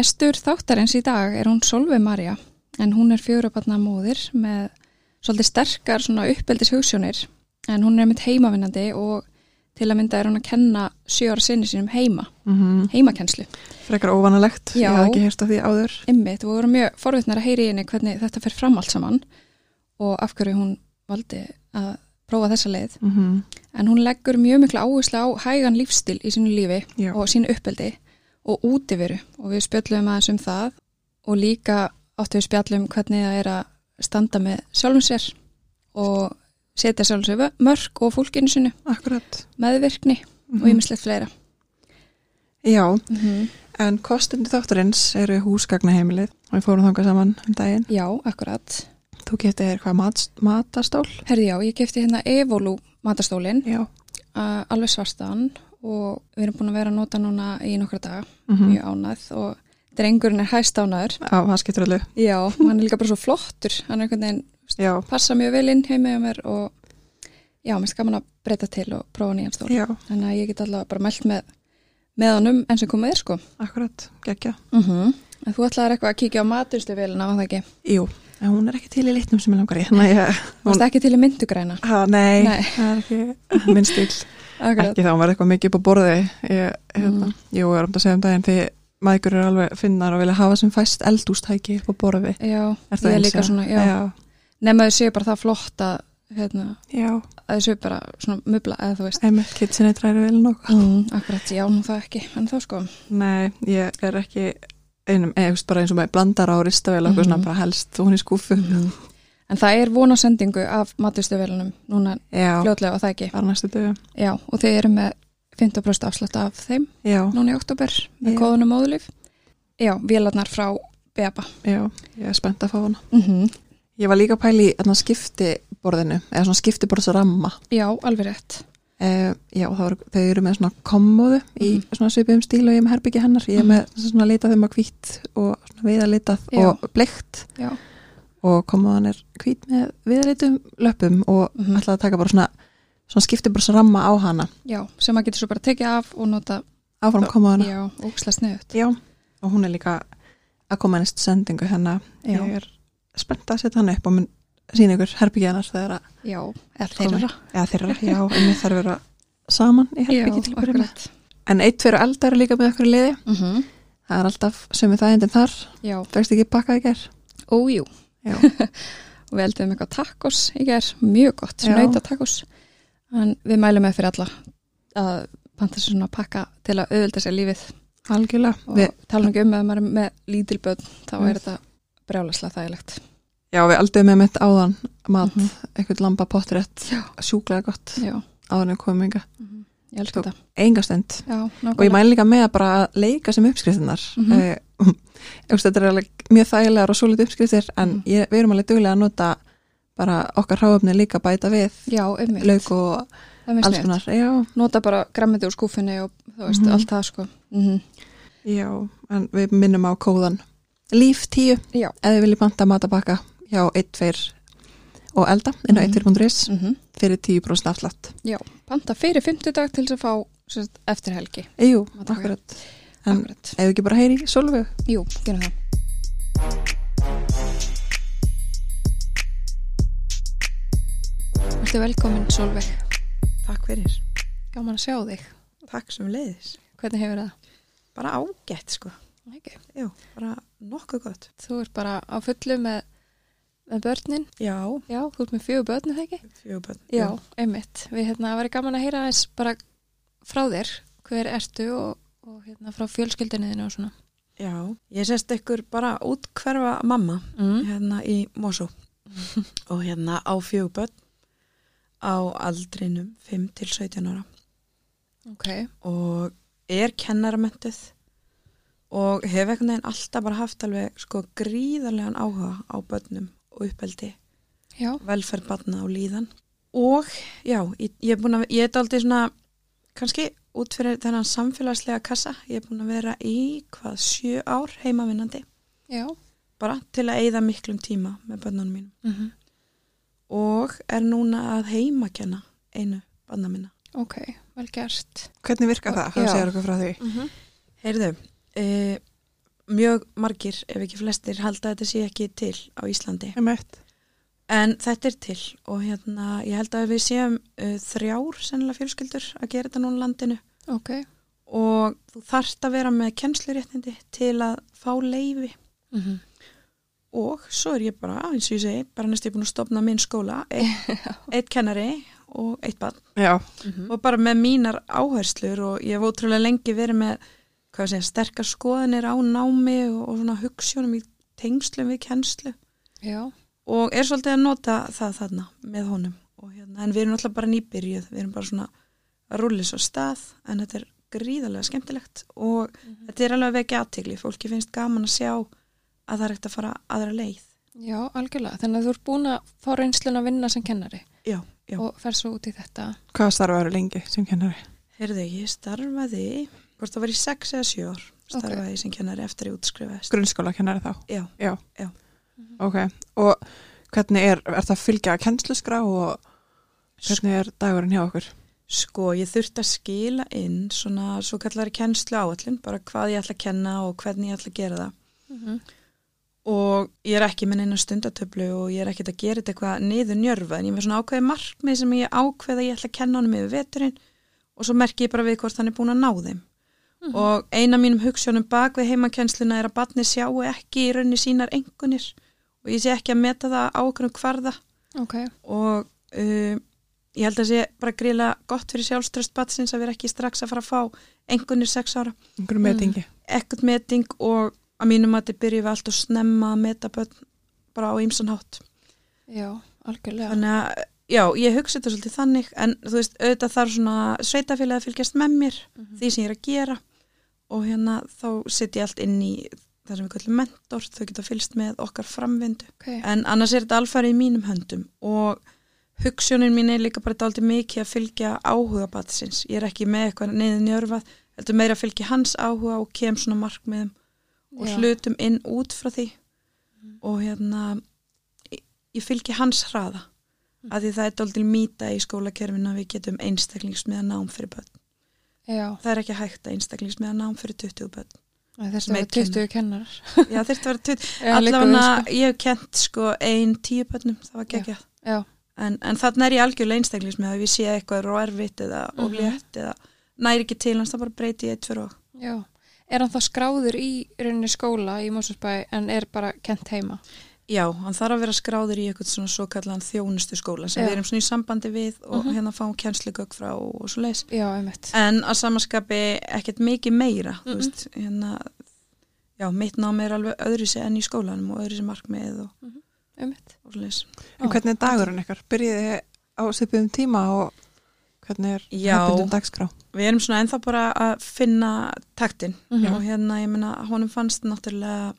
Gestur þáttarins í dag er hún Solveig Marja en hún er fjórabarna móðir með svolítið sterkar uppeldis hugssjónir en hún er mitt heimavinnandi og til að mynda er hún að kenna sjö ára sinni sínum heima, Mm heimakenslu. Frekar óvanalegt, Já. ég hafði ekki heyrst af því áður. Ymmit, og voru mjög forvittnar að heyri henni hvernig þetta fer fram allt saman og af hverju hún valdi að prófa þessa leið. Mm En hún leggur mjög miklu áherslu á hægan lífstil í sínu lífi Já, og sínu uppeldi og útiveru og við spjöllum aðeins um það og líka áttu við spjallum hvernig það er að standa með sjálfum sér og setja sjálfum sér mörk og fólkinu sinu, akkurat. meðvirkni Mhm. og ýmislegt fleira. Já, Mm -hmm. en kostundi þátturins eru húsgagnaheimilið og við fórum þangað saman um daginn. Já, akkurat. Þú getið þér hvað mat, matastól? Herði já, ég gefti hérna Evolu matastólin, Já. alveg svartan og við erum búin að vera að nota núna í nokkra daga, Mm mjög ánæð og drengurinn er hæst ánæður. Já, það skiptur alveg. Já, hann er líka bara svo flottur, hann er einhvern veginn Já, passa mjög vel inn heima hjá mér og já, mér gaman að breyta til og prófa nýjan stól. já, Þannig að ég get allavega bara mælt með með honum enn sem komið er sko. akkurat, geggja. Mm En þú ætlaðir eitthvað að kíkja á maturstufélina á það ekki. Jú, en hún er ekki til í litnum sem ég langar í. Þú varst ekki til í myndugræna. ha, nei, Nei. það. Akkurat. Ekki þá, var eitthvað mikið upp á borði. Ég, hérna, Mm. Jú, ég er um að segja um daginn því maður er alveg finnar og vilja hafa sem fæst eldústæki upp á borði. Já, Er er eins, líka ja? svona, já. Já, Nefn að þau séu bara það flott að, hérna, þau séu bara svona mubla eða þú veist. einmitt, kitsinni dræri vel nokkuð. Mm, akkurat, já, nú það ekki. En þá sko. Nei, ég er ekki einum, eða bara eins og með blandar á ristavel og eitthvað Mhm. svona bara helst og hún í skúfu. Mm. En það er von á sendingu af maturstufélunum núna Já, fljótlega og það ekki. bara næstu dögum. Já, og þau eru með 50% afslátt af þeim Já, núna í oktober með Já. kóðunum móðulif. Já, vélarnar frá Beba. já, ég er spennt að fá hana. Mm -hmm. Ég var líka að pæla í þarna skiptiborðinu, eða svona skiptiborðsramma. Já, alveg rétt. Uh, já, það var, þau eru með svona kommóðu í Mhm. svona svipum stíl og ég er með herbyggja hennar. Ég er Mhm. með svona litað þeim að hvít og svona viðalitað Já. og bleikt Já. Og kommóðan er hvít með viðalitum löpum og Mhm. ætlaði að taka bara svona, svona skiptiborðsramma á hana. Já, sem maður getur svo bara tekið af og nota. Áfram kommóðana. Já, óksla sniðut. Já, og hún er líka að koma næst sendingu hennar. Já. Ég er spennt að setja hann upp og mun sína ykkur herbyggja hennar þegar að, Já, eða þeirra. eða þeirra, já, en við þarf að vera saman í Já, akkurat. En eitt fyrir eldar er líka með okkur í liði. Mm -hmm. Það er alltaf sömu þægindin þar. Já, Fegst ekki pakkað í ger? ójú. Og við eldum eitthvað tacos í ger, mjög gott, Já. snauta tacos. En við mælum með fyrir alla að panta sér svona pakka til að auðvölda sér lífið. Algjörlega. Og Við, tala ekki um að maður er með lítil börn, þá Mm. er þetta brjálaslega þægilegt. já, við aldum með mitt áðan mat, Mhm. eitthvað lamba pottrétt, Já. sjúklega gott, Já, áðan við komum ynga. Mhm. ég elska Tók- þetta. Enga stund. Já, Og ég mæli líka með að bara leika sem uppskriftinnar. Mhm. Eh, ég veist, þetta er alveg mjög þægilegar og svolítið uppskriftir, en Mhm. ég, við erum alveg duglega að nota bara okkar hráöfni líka bæta við Já, lauk og alls konar. Nota bara grammiti úr skúfinni og veist, Mhm. allt það sko. Mm já, en við minnum á kóðan líf 10 Já. ef þið viljið panta matabakka hjá 1-2 og elda inn á Mhm. 1-2.is -hmm. fyrir 10% afslátt. Já, panta fyrir 50 dag til þess að fá eftir helgi. Jú, akkurat. En við ekki bara heyri Solveig. Jú, gerum það. Viltu velkomin Solveig. Takk fyrir. Gaman að sjá þig. Takk sem leiðis. Hvernig hefur það? Bara ágætt sko. Jú, bara nokkuð gott. Þú ert bara á fullu með, með börnin. Já, Já, þú ert með fjögur börn, er það ekki? fjöguböld. Já, einmitt. Við hérna varum gaman að heyra þess bara frá þér. Hver ertu og, og hérna frá fjölskyldinniðinu og svona. Já, ég sést ykkur bara útkverfa mamma Mm. hérna í Mosó og hérna á fjöguböld á aldrinum 5 til 17 ára Ok. og er kennaramöntuð og hef einhvern veginn alltaf bara haft alveg sko gríðarlegan áhuga á börnum og uppeldi velferð barna og líðan og já, ég, ég er búin að ég er aldrei svona kannski út fyrir þennan samfélagslega kassa ég er búin að vera í hvað sjö ár heimavinnandi Já. bara til að eyða miklum tíma með börnunum mínum Mm -hmm. og er núna að heimakenna einu barna minna Ok, vel gert. Hvernig virkar það? Það segir okkur frá því. Mm -hmm. Heyrðu, e, mjög margir, ef ekki flestir, halda að þetta sé ekki til á Íslandi. En þetta er til og hérna, ég held að við séum uh, þrjár sennilega fjölskyldur að gera þetta núna landinu. Ok. og þú þarft að vera með kennsluréttindi til að fá leifi Mm og svo er ég bara, eins og ég segi, bara næst ég búin að stopna minn skóla, eitt, eitt kennari og eitt barn. Já, Mhm. og bara með mínar áherslur og ég hef ótrúlega lengi verið með hvað segja, sterkar skoðanir á námi og, og svona hugssjónum í tengslum við kennslu. Já. Og er svolítið að nota það þarna með honum og hérna, en við erum alltaf bara nýbyrjuð við erum bara svona að rúli svo stað en þetta er gríðarlega skemmtilegt og þetta er alveg að vekja aðtegli fólki finnst gaman að sjá að það er ekkert að fara aðra leið Já, algjörlega. Þannig að þú ert búin að fá reynslun að vinna sem kennari já, já, og fer svo út í þetta. hvað starfaður lengi sem kennari? heyrðu ég starfaði hvort það var í sex eða sjö ár starfaði ég sem kennari eftir að ég útskrifaðist Grunnskóla kennari þá? já, Já. Já. Ok, og hvernig er, er það að fylgja kennsluskrá og hvernig er dagurinn hjá okkur? Sko, ég þurfti að skila inn svona svo kallari kennslu áallin, bara hvað ég ætla að kenna og hvernig ég ætla að gera það. Mm Og ég er ekki með neina stundatöflu og ég er ekkert að gera þetta eitthvað niður njörfa, en ég með svona ákveði markmið sem ég ákveða að ég ætla að kenna honum yfir veturinn og svo merki ég bara við hvort hann er búin að ná þeim. Og eina mínum hugssjónum bak við heimakennsluna er að batni sjáu ekki í raunni sínar engunir og ég sé ekki að meta það á okkur kvarða Ok. og uh, ég held að sé bara gríla gott fyrir sjálfströst batsins að vera ekki strax að fara að fá engunir sex ára, Einhverju metingi? ekkert meting og að mínum að þetta byrju við allt og snemma að meta börn bara á ýmsan hátt Já, algjörlega. þannig að já, ég hugsa þetta svolítið þannig en þú veist, auðvitað þarf svona sveitafélagi að fylgjast með mér Mhm. því sem ég er að gera og hérna þá sitt ég allt inn í það sem við kallum mentor, þau geta fylgst með okkar framvindu. Ok. en annars er þetta alfæri í mínum höndum og hugssjónin mín er líka bara dálítið mikið að fylgja áhuga batsins, ég er ekki með eitthvað niður njörfað, heldur meira að fylgja hans áhuga og kem svona markmiðum og Já. hlutum inn út frá því. Og hérna ég, ég fylgi hans hraða Mm. að því það er dálítið mýta í skólakerfinu að við getum einstaklingsmiða nám fyrir börn. Já, það er ekki hægt að einstaklingsmiða nám fyrir 20 börn þess að vera 20 kennar. já þurfti að vera 20 Já, liggur við, allavega ég hef kent sko ein tíu börnum, það var geggjað en, en þarna er ég algjörlega einstaklingsmiða ef ég sé eitthvað er erfitt eða Mhm. of létt eða næri ekki til hans það bara breyti ég eitt fyrir og já. Er hann þá skráður í rauninni skóla í Mósusbæ en er bara kent heima? Já, hann þarf að vera skráður í eitthvað svona svo kallan þjónustu skóla sem Já. við erum svona í sambandi við og Mhm. hérna fáum kjenslugögg frá og svo leis. Já, einmitt. En að samanskapi ekkert mikið meira, þú Mhm. veist, hérna, já, mitt nám er alveg öðru sér enn í skólanum og öðru sér markmið og, Einmitt. og svo leis. En hvernig er dagurinn ykkar? Byrjiði á svipuðum tíma og hvernig er Já. hefðbundum dagskrá? Við erum svona ennþá bara að finna taktin Mhm. og hérna, ég meina, honum fannst náttúrulega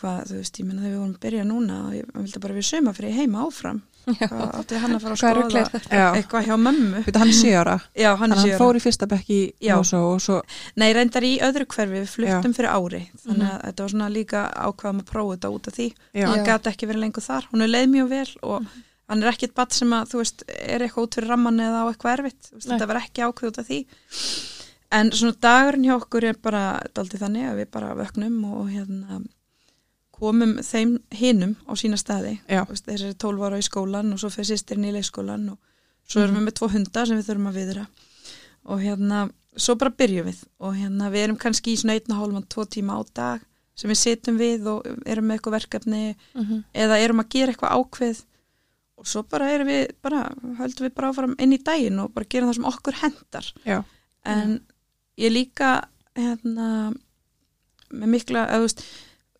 hvað, þú veist, ég meina þegar við vorum að byrja núna og ég vildi bara við söma fyrir heima áfram. Hvað átti hann að fara að skoða? Já, eitthvað hjá mömmu. Vita, hann er ára, Já, hann hann, fór í fyrsta bekk í Já. Mosó og svo, Nei, reyndar í öðru hverfi, við fluttum fyrir ári. Þannig að þetta var svona líka ákvaðum að prófa þetta út af því, já, hann Já. gæti ekki verið lengur þar. Hún er leið mjög vel og hann er ekkit batt sem að, þú veist, er eitthvað út fyrir ramman eða á eitthvað erfitt, Þú veist, þetta var ekki ákveð út af því. En svona dagurinn hjá okkur er bara daldið þannig að við bara vöknum og hérna komum þeim hinum á sína staði. Já, Þú veist, þessi er 12 ára í skólan og svo fyrir sýstirinn í leikskólan og svo erum við með tvo hundar sem við þurfum að viðra. Og hérna, svo bara byrjum við. Og hérna við erum kannski í svona einna hálfum tvo tíma á dag sem við sitjum við og erum með eitthvað verkefni Mhm. eða erum að gera eitthvað ákveð. Og svo bara erum við bara, höldum við bara áfram inn í daginn og bara gerum það sem okkur hendar já, en ég líka hérna með mikla, veist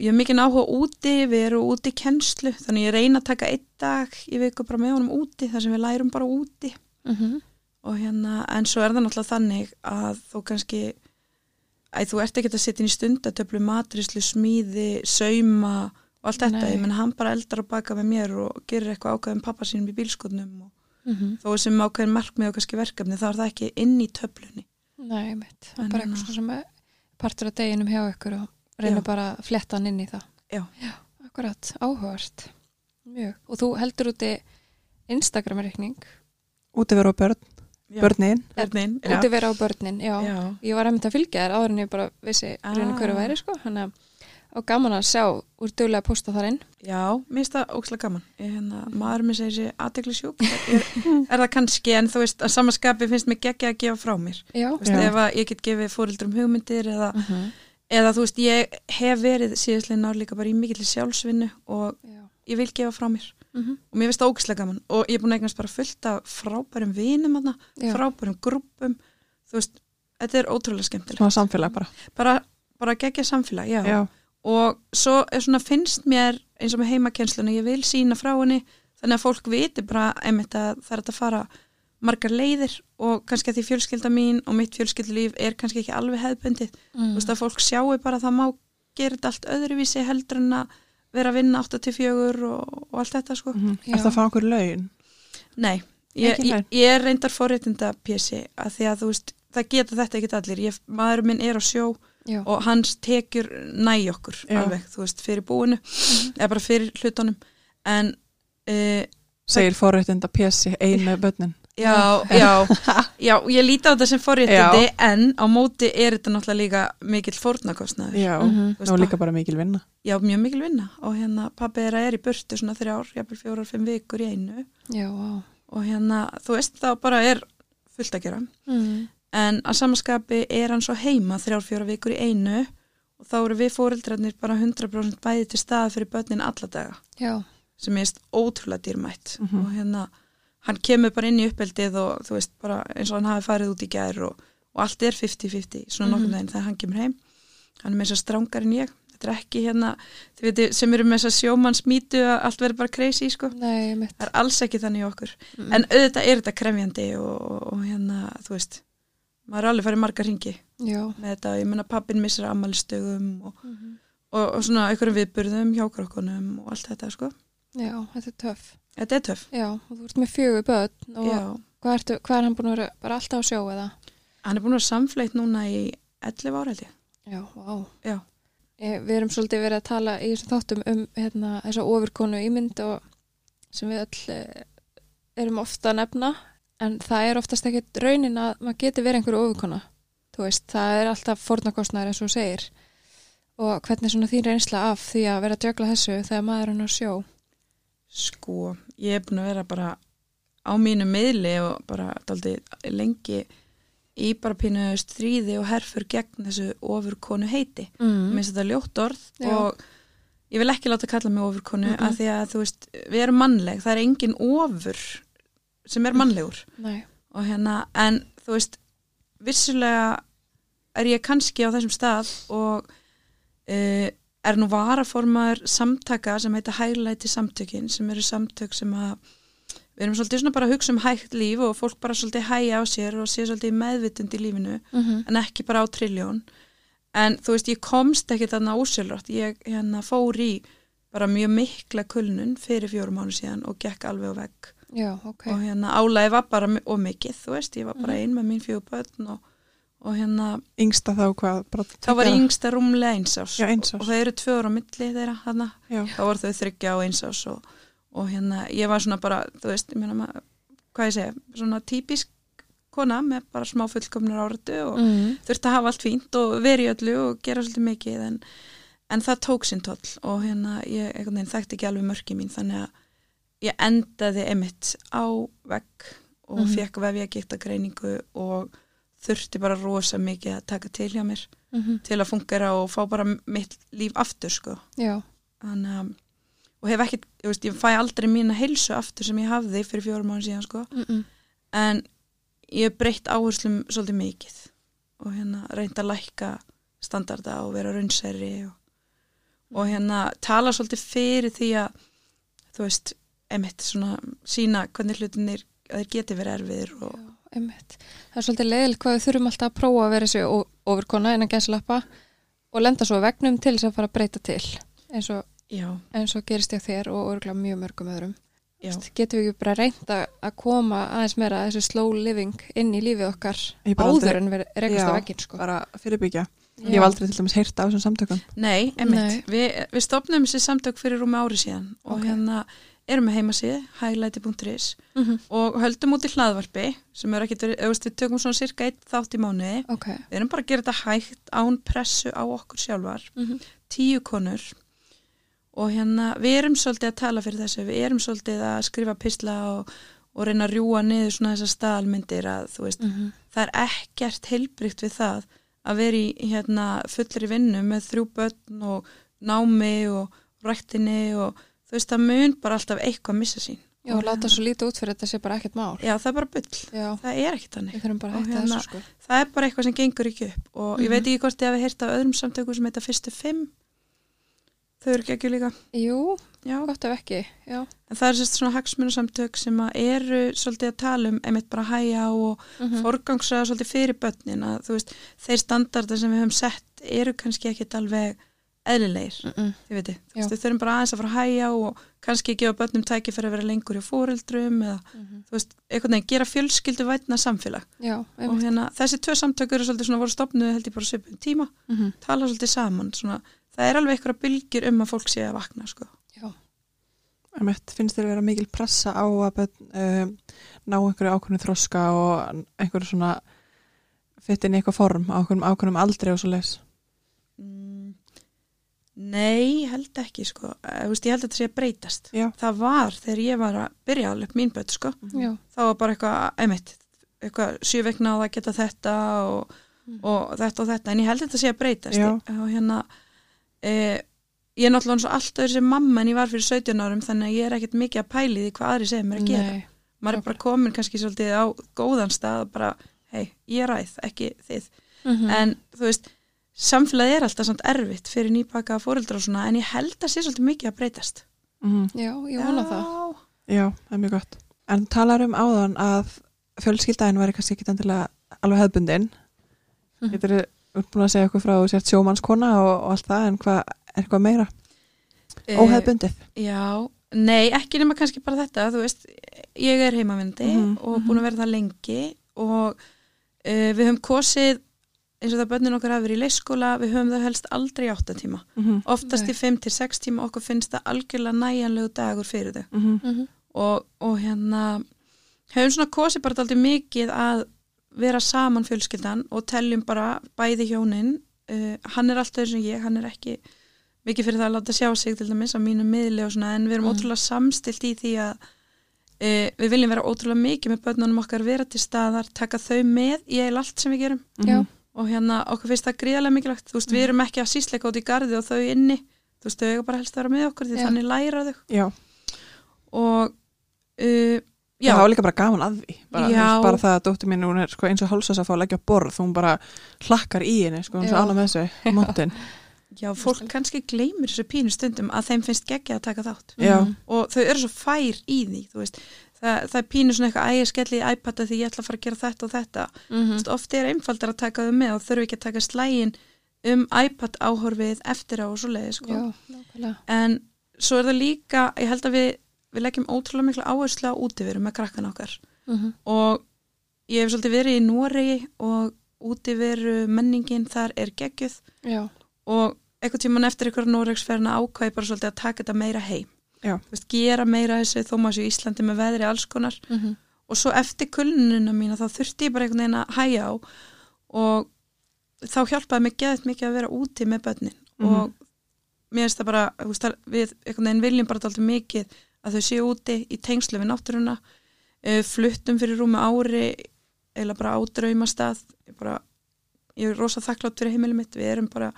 ég hef mikið áhuga úti, við erum úti í kennslu, þannig ég reyna að taka einn dag í viku bara með honum úti, þar sem við lærum bara úti Mhm. og hérna, en svo er það náttúrulega þannig að þú kannski að þú ert ekki að setja inn í stundatöflu matrislu, smíði, sauma og allt þetta, Nei. ég menn hann bara eldar og baka með mér og gerir eitthvað ákveðum pappa sínum í bílskotnum og Mhm. þó sem ákveðin markmið og kannski verkefni þá er það ekki inn í töflunni Nei, er bara hérna- eitthvað svona sem partur af deginum hjá ykkur og reynir Já. bara að fletta hann inn í það. Já. Já, akkurat. Áhugavert. Mjög. Og þú heldur úti Instagram-reikning. útiveru og börn Já. börnin Börnin, já. úti vera á börnin, já. Já. Ég var einmitt að fylgja þér áður en ég bara vissi Ah. rauninu hverju væri, sko. Þannig að á gaman að sjá úr duglega að posta þar inn. Já, mér finnst það ókslega gaman. Ég, hérna, maður með segir sér aðtegli sjúk. Er, er það kannski, en þú veist, að samanskapi finnst mér geggja að gefa frá mér. Já. Þú veist, Já. ef að ég get gefið fóreldrum hugmyndir eða, Mhm. Eða þú veist, ég hef verið síðastlega ár líka bara í mikill sjálfsvinnu og Já. ég vil gefa frá mér. Mhm. Og mér finnst það ókslega gaman. Og ég er búin að eignast bara fullt af frábærum vinum Já. frábærum grúppum. Þú veist, þetta er ótrúlega skemmtilegt. svona samfélag bara Bara, bara geggja samfélag, já. já, og svo er svona finnst mér eins og með heimakennsluna, ég vil sína frá henni þannig að fólk viti bara einmitt að það er að fara margar leiðir og kannski að því fjölskylda mín og mitt fjölskyldulíf er kannski ekki alveg hefðbundið, Mm. þú veist að fólk sjáu bara að það má gera þetta allt öðruvísi heldur en að vera að vinna 8-4 og, og allt þetta sko. mm. Er það að fá okkur laun Nei, ég, ég, ég er reyndar forréttinda pjessi að því að þú veist, það geta þetta ekki allir, ég, maður minn er á sjó Já. og hans tekjur næ okkur Já. alveg, þú veist, fyrir búinu eða bara fyrir hlutunum en uh, segir forréttinda pjessi einu börnin já, já, já, ég líti á þetta sem forréttindi en á móti er þetta náttúrulega líka mikill fórnarkostnaður já. Þú veist, og líka bara mikil vinna já, mjög mikil vinna og hérna pappi er að er í burtu svona þrjár, jafnvel fjórar, fimm vikur í einu Já, vá. og hérna, þú veist, þá bara er fullt að gera Mm. en að samanskapi er hann svo heima þrjár, fjórar vikur í einu og þá eru við fóreldrarnir bara 100% bæði til staða fyrir börnin alla daga Já. sem veist ótrúlega dýrmætt Mhm. og hérna hann kemur bara inn í uppeldið og þú veist bara eins og hann hafi farið út í gær og, og allt er 50-50 svona Mhm. veginn þegar hann kemur heim hann er með þess að strángar en ég þetta er ekki hérna, þið veitir sem eru með þess að sjómannsmítu að allt verður bara crazy sko, Nei, það er alls ekki þannig okkur Mm. en auðvitað er þetta krefjandi og, og, og hérna, þú veist maður er alveg farið margar ringi Já. með þetta, ég menna pappin missir ammælistögum og, Mhm. og, og svona einhverjum viðburðum hjá krokkunum og allt þetta sko, Já, þetta er töff. Þetta er töff Já, og þú ert með fjögur börn og hvað, ertu, hvað er hann búin að vera bara alltaf á sjó eða? Hann er búin að samfleyt núna í 11 ára held ég. Já, vá. Já. Ég, við erum svolítið verið að tala í þessum þáttum um hérna, þessa ofurkonu ímynd og sem við öll eh, erum ofta að nefna en það er oftast ekkert raunin að maður geti verið einhverju ofurkona. Þú veist, það er alltaf fornakostnæður eins og segir og hvernig er svona þín reynsla af því að vera að djögla þessu þegar maður er hann á sjó? Sko, ég er búin að vera bara á mínu miðli og bara daldi lengi í bara pínu stríði og herfur gegn þessu ofurkonu heiti. Mm. Mér finnst þetta ljótt orð Já. og ég vil ekki láta kalla mig ofurkonu Mm -mm. af því að þú veist, við erum mannleg, það er engin ofur sem er mannlegur. Nei. og hérna, en þú veist vissulega er ég kannski á þessum stað og uh, er nú varaformaður samtaka sem heita Hæglæti samtökin sem eru samtök sem að við erum svolítið svona bara að hugsa um hægt líf og fólk bara svolítið hæja á sér og sé svolítið meðvitund í lífinu Mm en ekki bara á trilljón. En þú veist, ég komst ekki þarna ósjálfrátt. Ég hérna fór í bara mjög mikla kulnun fyrir fjórum mánu síðan og gekk alveg á vegg. Já, ok. og hérna álæði var bara of mikið, þú veist, ég var bara Mhm. ein með mín fjögur börn og, og hérna yngsta þá hvað bara þá var yngsta rúmlega eins ás Já, eins árs. og það eru tvö ára á milli þeirra þá voru þau þryggja og eins ás og, og hérna, ég var svona bara þú veist, ég meina maður, hvað ég segja svona típisk kona með bara smá fullkomnur áratu og Mm. þurfti að hafa allt fínt og verið í öllu og gera svolítið mikið en, en það tók sinn toll og hérna ég þekkti ekki alveg mörki mín þannig að ég endaði emitt á vegg og mm. -hmm. fekk vefja geta greiningu og þurfti bara rosa mikið að taka til hjá mér Mm til að fungera og fá bara mitt líf aftur sko. Þannig að og hef ekkit, ég, veist, ég fæ aldrei mína heilsu aftur sem ég hafði fyrir fjórum mánu síðan sko. Mm -mm. en ég hef breytt áherslum svolítið mikið og hérna reynd að lækka standarda og vera raunsæri og, og hérna tala svolítið fyrir því að þú veist, emitt svona sína hvernig hlutinir að þeir geti verið erfiðir og Já, einmitt. Það er svolítið leiðilegt hvað við þurfum alltaf að prófa að vera þessi ó- ofurkona innan gæslappa og lenda svo á vegnum til þess að fara að breyta til eins og, já, eins og gerist ég þér og örgulega mjög mörgum öðrum. Vist, getum við ekki bara reynd að að koma aðeins meira að þessu slow living inn í lífið okkar áður en við rekast á Já, veggin sko. bara fyrirbyggja Já. ég hef aldrei til dæmis heyrt af þessum samtökum nei, emitt Nei. Vi, við stopnum þessi samtök fyrir rúmi ári síðan og Ok. hérna erum með heimasíð, highlighti.is mm -hmm. og höldum út í hlaðvarpi sem er ekkit verið, við tökum svona cirka eitt þátt í mánuði. ok Við erum bara að gera þetta hægt án pressu á okkur sjálfar, mm -hmm. tíu konur og hérna við erum svolítið að tala fyrir þessu, við erum svolítið að skrifa pisla og, og reyna að rjúa niður svona þessar staðalmyndir að þú veist, það er ekkert heilbrygt við það að vera í hérna fullir í vinnu með þrjú börn og námi og ræktinni og þú veist, það mun bara alltaf eitthvað missa sín. já, og láta svo lítið út fyrir þetta sé bara ekkert mál Já, það er bara bull. já, Það er ekkert þannig. að hérna- sko Það er bara eitthvað sem gengur ekki upp og ég Mhm. veit ekki hvort ég hafi heyrt af öðrum samtökum sem heita fyrstu fimm. Þau eru ekki ekki líka. jú, Já. gott ef ekki já, En það er sérst svona hagsmunasamtök sem að eru svolítið að tala um einmitt bara hæja og mm forgangsraða svolítið fyrir börnin að þú veist, þeir standardar sem við höfum sett eru kannski ekkit alveg eðlilegir, -mm. þið veitir. Þú þurfum bara aðeins að fara að hæja og kannski gefa börnum tæki fyrir að vera lengur í fóreldrum eða þú veist, einhvern veginn gera fjölskyldu vætna samfélag já, og hérna, þessi tvö samtök eru svolítið svona voru stopnuð held ég bara svipum tíma mm -hmm. tala svolítið saman svona, það er alveg eitthvað bylgjur um að fólk sé að vakna sko. já, Emmett, finnst þér vera mikil pressa á að börn, um, ná einhverju ákveðnu þroska og einhverju svona fytt inn í eitthvað form á ákveðnum, ákveðnum aldrei og svo leis? mm, Nei, ég held ekki sko. Þú veist, ég held að þetta sé að breytast Já. það var þegar ég var að byrja alveg mín börn sko. já, þá var bara eitthvað, einmitt eitthvað sjúveikna á að geta þetta og, Mm. og þetta og þetta en ég held að þetta sé að breytast Já. og hérna e, ég er náttúrulega eins og allt öðru sem mamma en ég var fyrir 17 árum þannig að ég er ekkert mikið að pæli því hvað aðri segir mér að gera nei maður er bara komin kannski svolítið á góðan stað og bara, hei, ég ræð, ekki þið mm en þú veist, samfélagið er alltaf samt erfitt fyrir nýbaka fóreldra og svona en ég held að sé svolítið mikið að breytast Mm já, ég vona það Já. Það er mjög gott. En talar um áðan að fjölskyldaðin væri kannski ekki endilega alveg hefðbundin. Mhm. Getur þú búin að segja okkur frá sért sjómannskona og, og allt það en hvað er eitthvað meira? Eh, Óhefðbundið? Já, nei, ekki nema kannski bara þetta, þú veist, ég er heimavindi Mhm, og búin að vera það lengi og uh, við höfum kosið eins og það bönnin okkar hafi verið í leikskóla, við höfum það helst aldrei í átta tíma. Mm -hmm. Oftast Nei. í 5 til 6 tíma okkur finnst það algjörlega næjanlegu dagur fyrir þau Mm Mhm. og, og hérna höfum svona kosið bara aldrei mikið að vera saman fjölskyldan og teljum bara bæði hjónin uh, hann er alltaf eins og ég, hann er ekki mikið fyrir það að láta sjá sig til dæmis á mínu miðli og svona en við erum Mm. ótrúlega samstilt í því að uh, við viljum vera ótrúlega mikið með börnunum okkar vera til staðar, taka þau með í eil allt sem við gerum Já. Og hérna okkur finnst það gríðarlega mikilvægt þú veist, við erum ekki að sísleika út í garði og þau inni þú veist, þau eiga bara helst að vera með okkur því Já. þannig læra þau Já, og uh, já, það var líka bara gaman að því. Bara, veist, bara það að dóttir mín, hún er sko, eins og hálsas að fá að leggja borð, hún bara hlakkar í henni, sko, hún er svo Já. ánað með þessu, mótin. já, fólk kannski gleymir þessu pínu stundum að þeim finnst geggja að taka þátt Já. Mhm. og þau eru svo fær í því þú veist, það, það er pínu svona eitthvað ægir skelli í iPad því ég ætla að fara að gera þetta og þetta Mhm. Þú veist, oft er einfaldar að taka þau með og þurfi ekki að taka slægin um iPad áhorfið eftir á og svo leiði sko. já, en svo er það líka ég held að við, við leggjum ótrúlega mikla áherslu á útiveru með krakkan okkar Mhm. og ég hef svolítið verið í Noregi og útiveru menningin þar er geggjuð já, og eitthvað tíman eftir ykkur Noregsferðina ákvæði bara svolítið að taka þetta meira heim veist, gera meira þessu þó maður séu Íslandi með veðri alls konar. Mhm. og svo eftir kulnununa mína þá þurfti ég bara einhvern veginn að hæja á og þá hjálpaði mig geðið mikið að vera úti með börnin. Mhm. og mér finnst það bara veist, við einhvern veginn viljum bara alltaf mikið að þau séu úti í tengslu við náttúruna uh, fluttum fyrir rúmi ári eða bara á draumastað. Ég, bara, ég er rosa þakklátt fyrir heimilið mitt. Við erum bara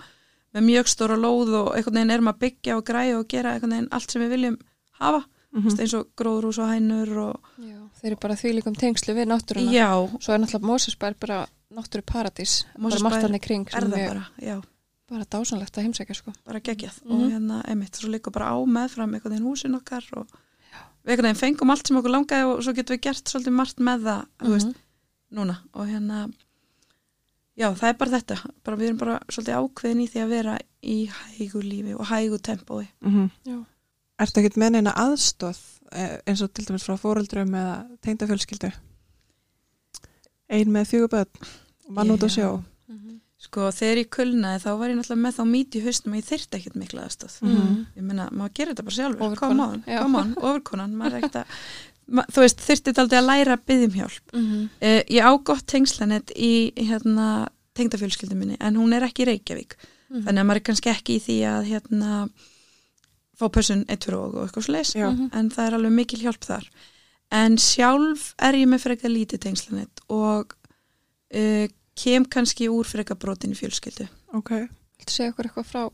með mjög stóra lóð og einhvern veginn erum að byggja og græja og gera einhvern veginn allt sem við viljum hafa. Mm mm. eins og gróðrús og hænur og já, þeir eru bara þvílíkum tengslu við náttúruna. Já, svo er náttúrulega Mósesbær bara náttúru paradís bara margt hann í kring er er bara, já, bara dásanlegt að heimsækja sko. Bara geggjað. Mhm. og hérna, emitt, svo líka bara á meðfram einhvern veginn húsin okkar og við einhvern veginn fengum allt sem okkur langaði og svo getum við gert svolítið margt með það, þú veist, Mhm. núna. Og hérna já, það er bara þetta, bara við erum bara svolítið ákveðin í því að vera í hægu lífi og hægu tempói -hmm. Já. Ertu ekkert með neina aðstóð eh, eins og til dæmis frá fóreldrum eða tengdafjölskyldu? Ein með fjögur börn og mann út á sjó. Mhm. sko þegar ég kulnaði þá var ég náttúrulega með þá mít í haustum og ég þyrti ekkert mikla aðstóð Mhm. ég meina, maður gerir þetta bara sjálfur come on, ofurkonan maður er ekkert að, þú veist, þetta aldrei að læra að byggðum hjálp Mhm. uh, ég á gott tengslanett í hérna, tengdafjölskyldu minni en hún er ekki í Reykjavík Mhm. þannig að maður er kannski ekki í því að hérna, fá pössun eitt fyrir og, eitthvað leis Já. Mhm. en það er alveg mikil hjálp þar en sjálf er ég með frekar lítið tengslanett og uh, kem kannski úr frekar brotin í fjölskyldu ok, Viltu segja okkur eitthvað frá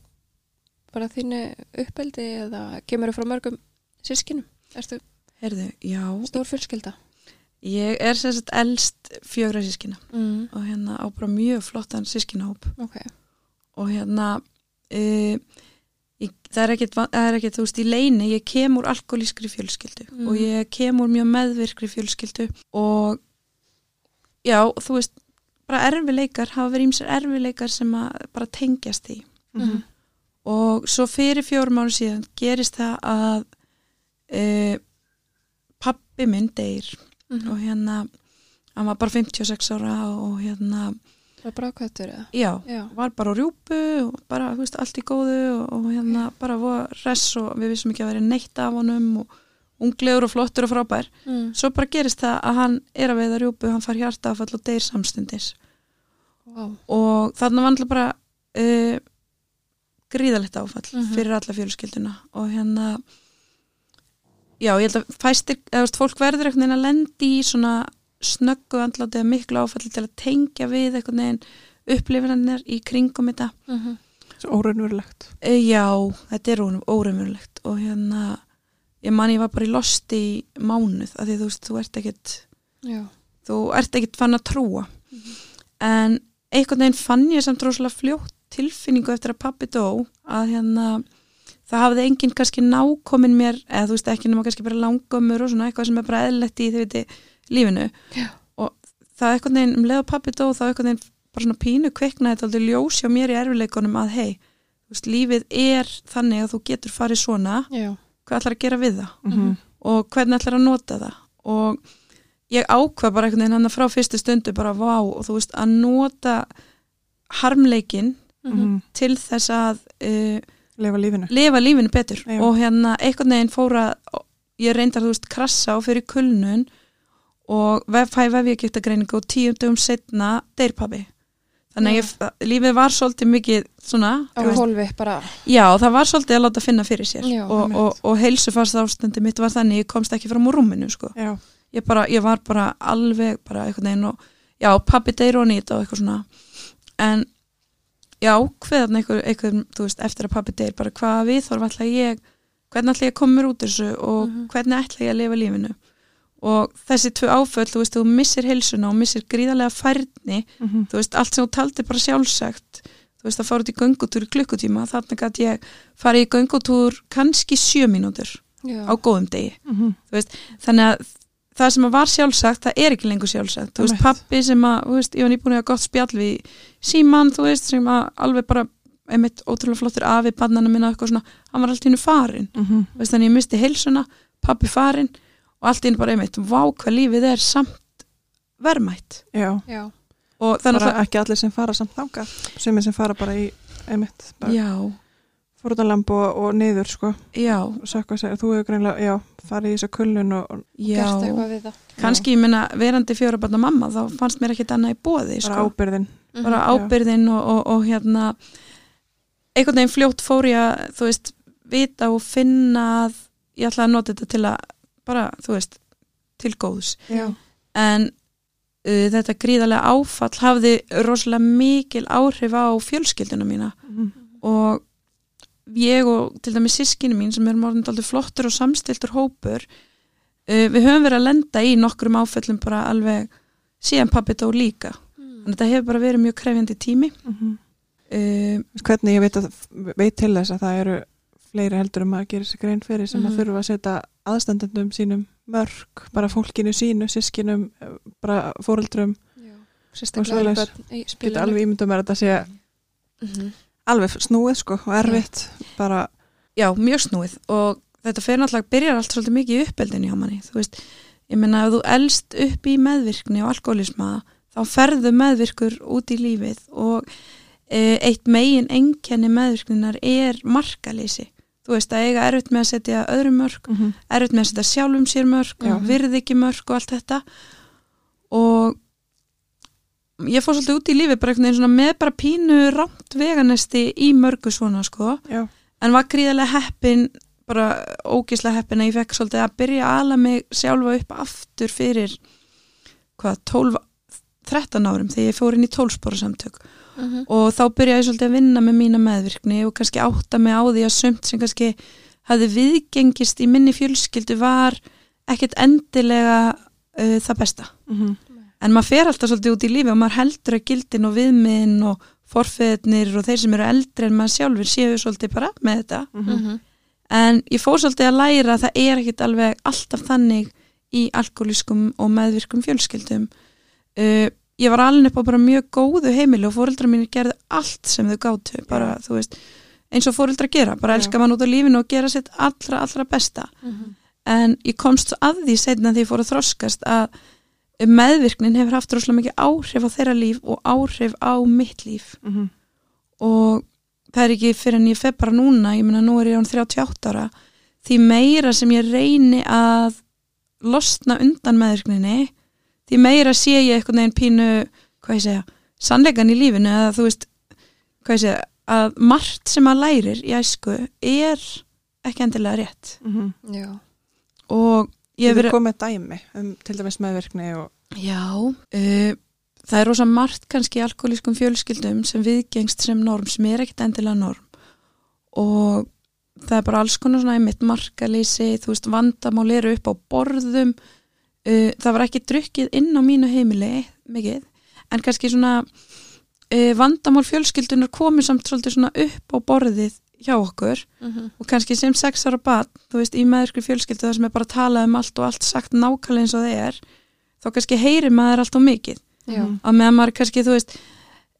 bara þínu uppeldi eða kemur þú frá mörgum sískinum? Erstu Herðu, já, stór fjölskylda? ég er sem sagt elst fjögra sískina Mm. og hérna á bara mjög flottan sískinahóp Ok. og hérna uh, ég, það er er ekkit þú veist í leini, ég kem úr alkoholískri fjölskyldu Mm. og ég kem úr mjög meðvirkri fjölskyldu og já, þú veist bara erfileikar, hafa verið ímsir erfileikar sem að bara tengjast því Mhm. og svo fyrir fjórum ára síðan gerist það að uh, pappi minn deyr Mhm. og hérna hann var bara 56 ára og hérna Það er brákvættur eða? já, Já. var bara á rjúpu og bara, þú veist, allt í góðu og, og hérna bara var res og við vissum ekki að vera neitt af honum og unglegur og flottur og frábær Mm. svo bara gerist það að hann er að veiða rjúpu hann far hjartafall og deyr samstundis Wow. og þarna var alltaf bara uh, gríðalegt áfall Mhm. fyrir alla fjölskylduna og hérna já, ég held að fæstir, eða fólk verður einhvern veginn að lendi í svona snöggu andláti eða miklu áfalli til að tengja við einhvern veginn upplifinarnir í kringum þetta. Mm svo óraunverulegt. E, já, þetta er óreimurlegt og hérna ég man ég var bara í losti í mánuð af því þú veist, þú ert ekkit Já. þú ert ekkit fann að trúa. En einhvern veginn fann ég samt rosalega fljótt tilfinningu eftir að pappi dó að hérna það hafði enginn kannski nákomin mér eða þú veist ekki nema kannski bara langömmur og svona eitthvað sem er bara eðlilegt í því viti lífinu Já. og það einhvern veginn um leið og pappi dó þá einhvern veginn bara svona pínu kviknaði þetta aldrei ljós hjá mér í erfileikunum að hei, þú veist, lífið er þannig að þú getur farið svona Já. hvað ætlar að gera við það Mhm. og hvernig ætlar að nota það og ég ákvað bara einhvern veginn hann frá fyrstu stundu bara vá og þú veist að nota harmleikin Mhm. til þess að uh, lifa lífinu. Lifa lífinu betur. Já. og hérna einhvern veginn fóra ég reyndar þú veist krassa og fyrir kulnun og fæ vefjagjöftagreiningu og tíum dögum setna deyr pabbi. Þannig að lífið var svolítið mikið svona Á hólfi bara. Já, það var svolítið að láta finna fyrir sér. Já, og, og, og heilsufars ástandi mitt var þannig, ég komst ekki fram úr rúminu sko. já, ég, bara, ég var bara alveg bara einhvern veginn og já, pappi deyr og nýtt og eitthvað svona. En já, hverðan einhver, einhver þú veist, eftir að pappi deyr, bara hvað við þorf ætla ég, hvernig ætla ég að koma mér út þessu og Mhm. hvernig ætla ég að lifa lífinu og þessi tvö áföll, þú veist, þú missir heilsuna og missir gríðarlega færni Mhm. þú veist, allt sem þú taldi bara sjálfsagt þú veist, að fara út í göngutúr í klukkutíma þannig að ég fari í göngutúr kannski sjö mínútur Já. á góðum degi Mhm. þannig að það sem var sjálfsagt það er ekki lengur sjálfsagt, þú veist, pappi sem að, þú veist, ég var nýbúin að gott spjall við síman, þú veist, sem að alveg bara einmitt ótrúlega flottur afi bannana minna eitthvað svona, hann var allt í hennu farin Mhm. þú veist, þannig ég misti heilsuna, pappi farin og allt í hennu bara einmitt, vá hvað lífið er samt verðmætt já, Já. og þannig að ekki allir sem fara samt þangað sem sem fara bara í einmitt, bara já, fórðanlamb og, og niður sko já, og sig, þú hefur greinlega, já, farið í þessa kullun og, og já Gert eitthvað við það. kannski, ég minna, verandi fjórabarna mamma þá fannst mér ekkit annað í bóði sko. ábyrðin. Bara Já. ábyrðin og, og, og hérna einhvern veginn fljótt fór ég að þú veist, vita og finna að ég ætla að nota þetta til að bara, þú veist, til góðs já, en uh, þetta gríðarlega áfall hafði rosalega mikil áhrif á fjölskylduna mína Mhm. og ég og til dæmis sískinu mín sem erum orðin aldrei flottur og samstiltur hópur uh, við höfum verið að lenda í nokkrum áföllum bara alveg síðan pappi dó líka þetta hefur bara verið mjög krefjandi tími Mhm. uh, Veist hvernig ég veit, að, veit til þess að það eru fleiri heldur um að gera sig grein fyrir sem Mhm. að þurfa að setja aðstandendum sínum mörg, bara fólkinu sínu sískinum, bara fóreldrum Já. Og geta spilinu. alveg ímyndum mér að þetta sé Mhm. alveg snúið sko og erfitt bara, já, mjög snúið og þetta fyrir náttúrulega byrjar allt svolítið mikið í uppeldinu hjá manni þú veist, ég meina ef þú elst upp í meðvirkni og alkoholisma þá ferðu meðvirkur út í lífið og e, eitt megin enkenni meðvirkninar er markalýsi þú veist að eiga erfitt með að setja öðru mörg mm -hmm. erfitt með að setja sjálfum sér mörg Já. virði ekki mörg og allt þetta og ég fór svolítið út í lífið bara einhvern veginn með bara pínu rámt veganesti í mörgu svona sko Já, en var gríðarlega heppin bara ógíslega heppin að ég fekk svolítið að byrja að ala mig sjálfa upp aftur fyrir hvað, 12 13 árum þegar ég fór inn í 12 spóra samtök Mhm. og þá byrjaði ég svolítið að vinna með mína meðvirkni og kannski átta mig á því að sumt sem kannski hafði viðgengist í minni fjölskyldu var ekkert endilega uh, það besta. Mm en maður fer alltaf svolítið út í lífi og maður heldur að gildin og viðmiðin og forfeðnir og þeir sem eru eldri en maður sjálfur séu svolítið bara með þetta. Mhm. en ég fór svolítið að læra að það er ekkit alveg alltaf þannig í alkoholískum og meðvirkum fjölskyldum. Uh, ég var alveg upp á bara mjög góðu heimili og fóreldrar mínir gerðu allt sem þau gátu bara, þú veist, eins og fóreldrar gera bara Já. elska mann út á lífinu og gera sitt allra, allra besta Mhm. en ég komst að því setna því ég fór að þroskast að meðvirknin hefur haft rosalega mikið áhrif á þeirra líf og áhrif á mitt líf Mhm. og það er ekki fyrir en ég fer bara núna, ég meina nú er ég án 38 ára því meira sem ég reyni að losna undan meðvirkninni því meira sé ég eitthvað neginn pínu hvað ég segja, sannleikan í lífinu eða þú veist, hvað ég segja að margt sem að lærir í æsku er ekki endilega rétt Mhm. Já. og ég verið verið komið dæmi um til dæmis meðvirkni og Já, uh, það er rosa margt kannski í alkoholískum fjölskyldum sem viðgengst sem norm sem er ekkit endilega norm og það er bara alls konar svona einmitt markalýsi, þú veist vandamál eru upp á borðum uh, það var ekki drukkið inn á mínu heimili mikið, en kannski svona uh, vandamál fjölskyldunar komið samt svolítið svona upp á borðið hjá okkur Mhm. og kannski sem sex ára bat, þú veist, í meðvirkri fjölskyldu það sem er bara að tala um allt og allt sagt nákvæmlega eins og það er, þá kannski heyri maður allt og mikið, Já. Að meðan maður kannski, þú veist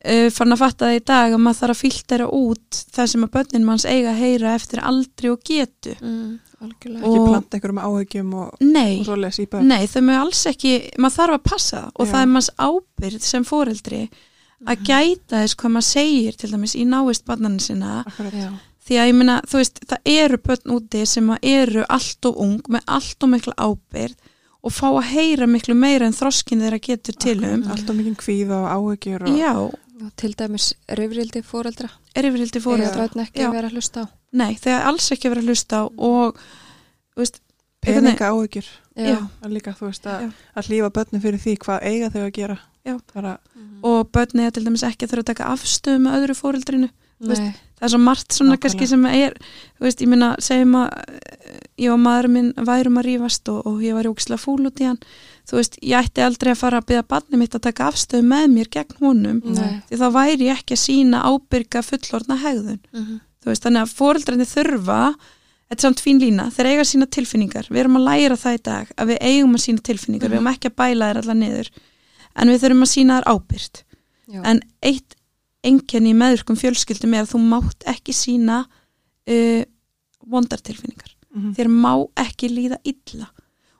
uh, fann að fatta það í dag að maður þarf að filtera út það sem að börnin manns eiga að heyra eftir aldri og getu Mm, algjörlega. ekki planta einhverjum áhugjum og, Nei, og svo les í börn nei, þau með alls ekki maður þarf að passa það og Já. það er manns ábyrð sem foreldri að gæta þess hvað maður segir til dæmis í náist barnaninn sinna Akkurat. Já. því að ég meina, þú veist, það eru börn úti sem að eru allt og ung með allt og mikla ábyrð og fá að heyra miklu meira en þroskin þeirra getur til um Allt og mikið kvíð og áhugjur og, Já, Og til dæmis reyfrildi fóreldra. er yfirvildi Fóreldra. fóreldra Þegar ekki Já. vera að hlusta á. Nei, þegar alls ekki verið að hlusta á og þú veist, peninga áhugjur já. að líka þú veist að, að hlýfa börnum fyrir því hvað eiga þau að gera Já. bara, Mhm. og börni er til dæmis ekki að þurfa að taka afstöðu með öðru fóreldrinu veist, það er svo margt svona Nákvæmlega. kannski sem er þú veist, ég minna, segjum að ég og maður minn værum að rífast og, og ég var jókslega fúl út í hann þú veist, ég ætti aldrei að fara að byggja barni mitt að taka afstöðu með mér gegn honum Nei. því þá væri ég ekki að sína ábyrga fullorðna hegðun Mhm. þú veist, þannig að fóreldrarnir þurfa þetta er samt fín lína, þeir eiga sína tilfinningar við erum að læra það í dag að við eigum að sína tilfinningar, við eigum ekki að bæla þær allar niður en við þurfum að sína þær ábyrgt Já. en eitt enkenni í meðurkum fjölskyldum er að þú mátt ekki sína uh, vondartilfinningar mm þér má ekki líða illa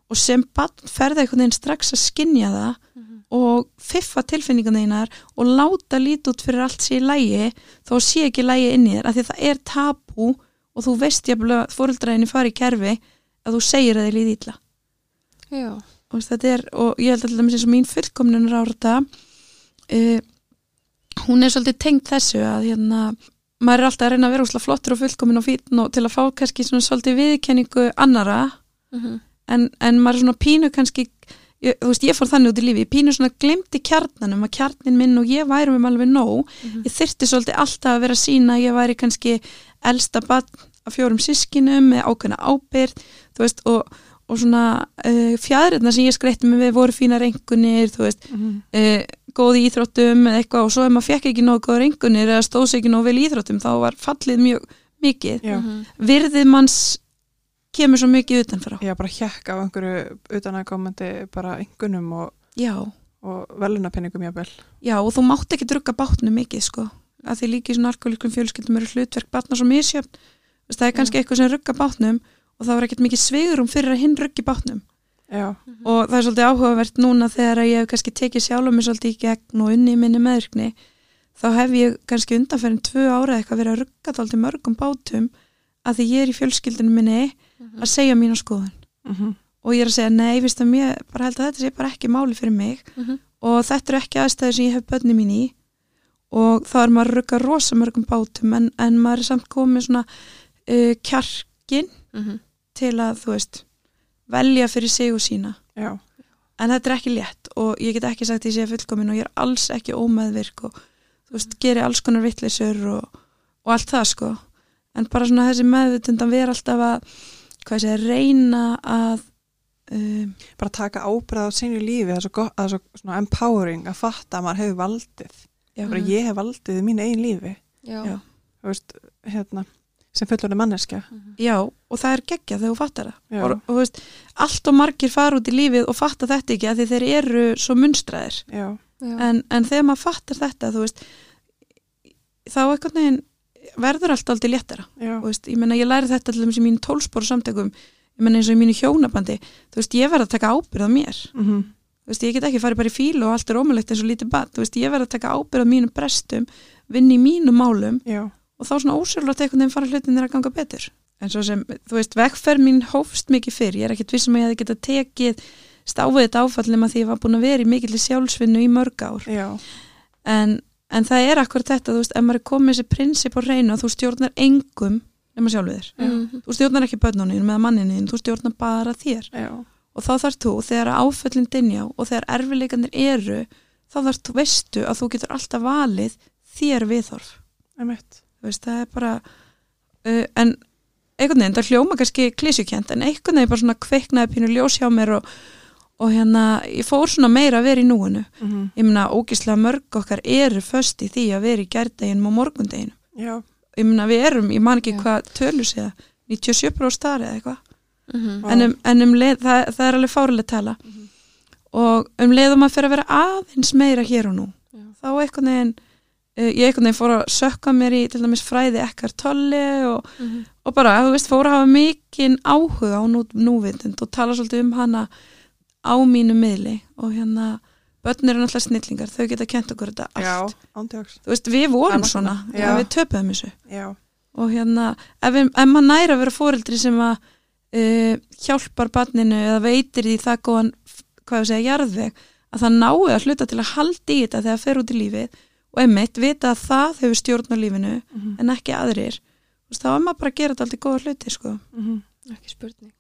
og sem barn ferða einhvern veginn strax að skinja það Mhm. og fiffa tilfinningarna þínar og láta lítið út fyrir allt sé í lægi þó sé ekki lægi inn í þér af því að það er tabú og þú veist jafnvel að fóreldraðinni fari í kerfi að þú segir að þið líði illa Já. og þetta er, og ég held að til dæmis eins og mín fullkomnunar árata uh, hún er svolítið tengt þessu að hérna maður er alltaf að reyna að vera úslega flottur og fullkomin og fítn og til að fá kannski svona svolítið viðkenningu annara Mhm. en, en maður er svona pínu kannski ég, þú veist, ég fór þannig út í lífi, ég pínu svona glemdi kjarnanum að kjarnin minn og ég væri með alveg nóg, Mhm. ég þyrfti svolítið alltaf að vera sína að ég væri kannski elsta barn af fjórum sískinum með ákveðna ábyrð, þú veist og, og svona uh, fjæðrirna sem ég skreitti mig við voru fína rengunir þú veist, -hmm. uh, góð í íþróttum eða eitthvað og svo ef maður fekk ekki nóg góð rengunir eða stóð sér ekki nóg vel í íþróttum þá var fallið mjög mikið. Já, Mhm. virðið manns kemur svo mikið utanfrá. Já, bara hjekk á einhverju utanakomandi bara engunum og, já, og velunapenningum jábel já og þú mátt ekki drugga bátnum mikið sko. Að því líka í svona alkoholikum fjölskyldum eru hlutverk batna svo misjöfn það er kannski eitthvað sem rugga bátnum og það var ekkert mikið sveigurum fyrir að hinn ruggi bátnum já, og það er svolítið áhugavert núna þegar ég hef kannski tekið sjálf mig svolítið í gegn og unni í minni meðvirkni þá hef ég kannski undanferðin tvö ára eitthvað verið að rugga þáldi mörgum bátum að því ég er í fjölskyldinu minni Mhm. að segja mína skoðun mhm, og ég er að segja nei, viðst að mér bara held að þetta sé bara ekki máli fyrir mig Mhm. og þetta eru ekki aðstæður sem ég hef börni mín í og þá er maður að rugga rosa mörgum bátum en, en maður er samt komið svona uh, kjarkin Mhm. Til að þú veist velja fyrir sig og sína. Já, en þetta er ekki létt og ég get ekki sagt að ég sé fullkomin og ég er alls ekki ómeðvirk og þú veist, geri alls konar vittleysur og, og allt það sko. En bara svona þessi meðvitund að vera alltaf að hvað segja, reyna að um, bara taka ábyrða á sínu lífi, það er svo, gott, það er svo svona empowering að fatta að maður hefur valdið. Já, bara ég hef valdið í mínu eigin lífi. Já. Já. þú veist, hérna sem fullorði manneskja. Já, og það er geggja þegar þú fattar það. Og, og þú veist, allt og margir fara út í lífið og fatta þetta ekki að því þeir eru svo munstraðir. Já, Já. en, en þegar maður fattar þetta þú veist þá einhvern veginn verður allt aldrei léttara. Veist, ég meina ég læri þetta til þess í mínu tólspóru samtökum ég meina eins og í mínu hjónabandi þú veist, ég verð að taka ábyrð á mér. Mhm, þú veist, ég get ekki farið bara í fílu og allt er ómulegt eins og lítið bad, þú veist, ég verð að taka ábyrð á mínum brestum, vinn í mínum málum já, og þá svona ósjálflátt einhvern veginn fara hlutinir að ganga betur. En svo sem, þú veist, vegferð mín hófst mikið fyrr, ég er ekkit vissum að ég hefði getað tekið stáfið þetta áfallum að því ég var búin að vera í mikill sjálfsvinnu í mörg ár. Já, en, en það er akkur þetta, þú veist, ef maður er komið þessi prinsip á reynu að þú stjórnar engum nema sjálfur þér. Mhm. þú stjórnar ekki börnunum með manninni þú stjórnar bara þér. Já, og þá þarf þú þegar áföllin dinjá og þegar erfileikandir eru þá þarf þú veistu að þú getur alltaf valið þér viðhorf veist, það er bara uh, en einhvern veginn, það hljóma kannski klísjukent en einhvern veginn bara svona kveiknaði pínu ljós hjá mér og, og hérna ég fór svona meira að vera í núinu mhm, ég meina ógislega mörg okkar eru föst í því að vera í gærdeginum og morgundeginum já, ég meina við erum, ég man ekki Já. hvað tölur séða 97 á starri eða eitthvað Mhm. Já. en um, en um leið, það, það er alveg fárileg tala Mhm. og um leið og maður fyrir að vera aðeins meira hér og nú Já. þá einhvern veginn ég einhvern veginn fór að sökka mér í til dæmis fræði ekkar tolli og, Mhm. og bara, þú veist, fór að hafa mikinn áhuga á nú, núvitund og tala svolítið um hana á mínu miðli. Og hérna börn eru náttúrulega snillingar, þau geta kent okkur þetta allt. já, ándjóks þú veist, við vorum svona, við töpuðum þessu. Já, og hérna, ef, ef maður næri að vera fóreldri sem að uh, hjálpar barninu eða veitir því það góðan, hvað ég segja, jarðveg að það nái að hluta til að haldi í þetta þegar það fer út í lífið og einmitt vita að það hefur stjórn á lífinu mhm, en ekki aðrir veist, þá er maður bara að gera þetta alltaf góða hluti sko. mhm, Ekki spurning.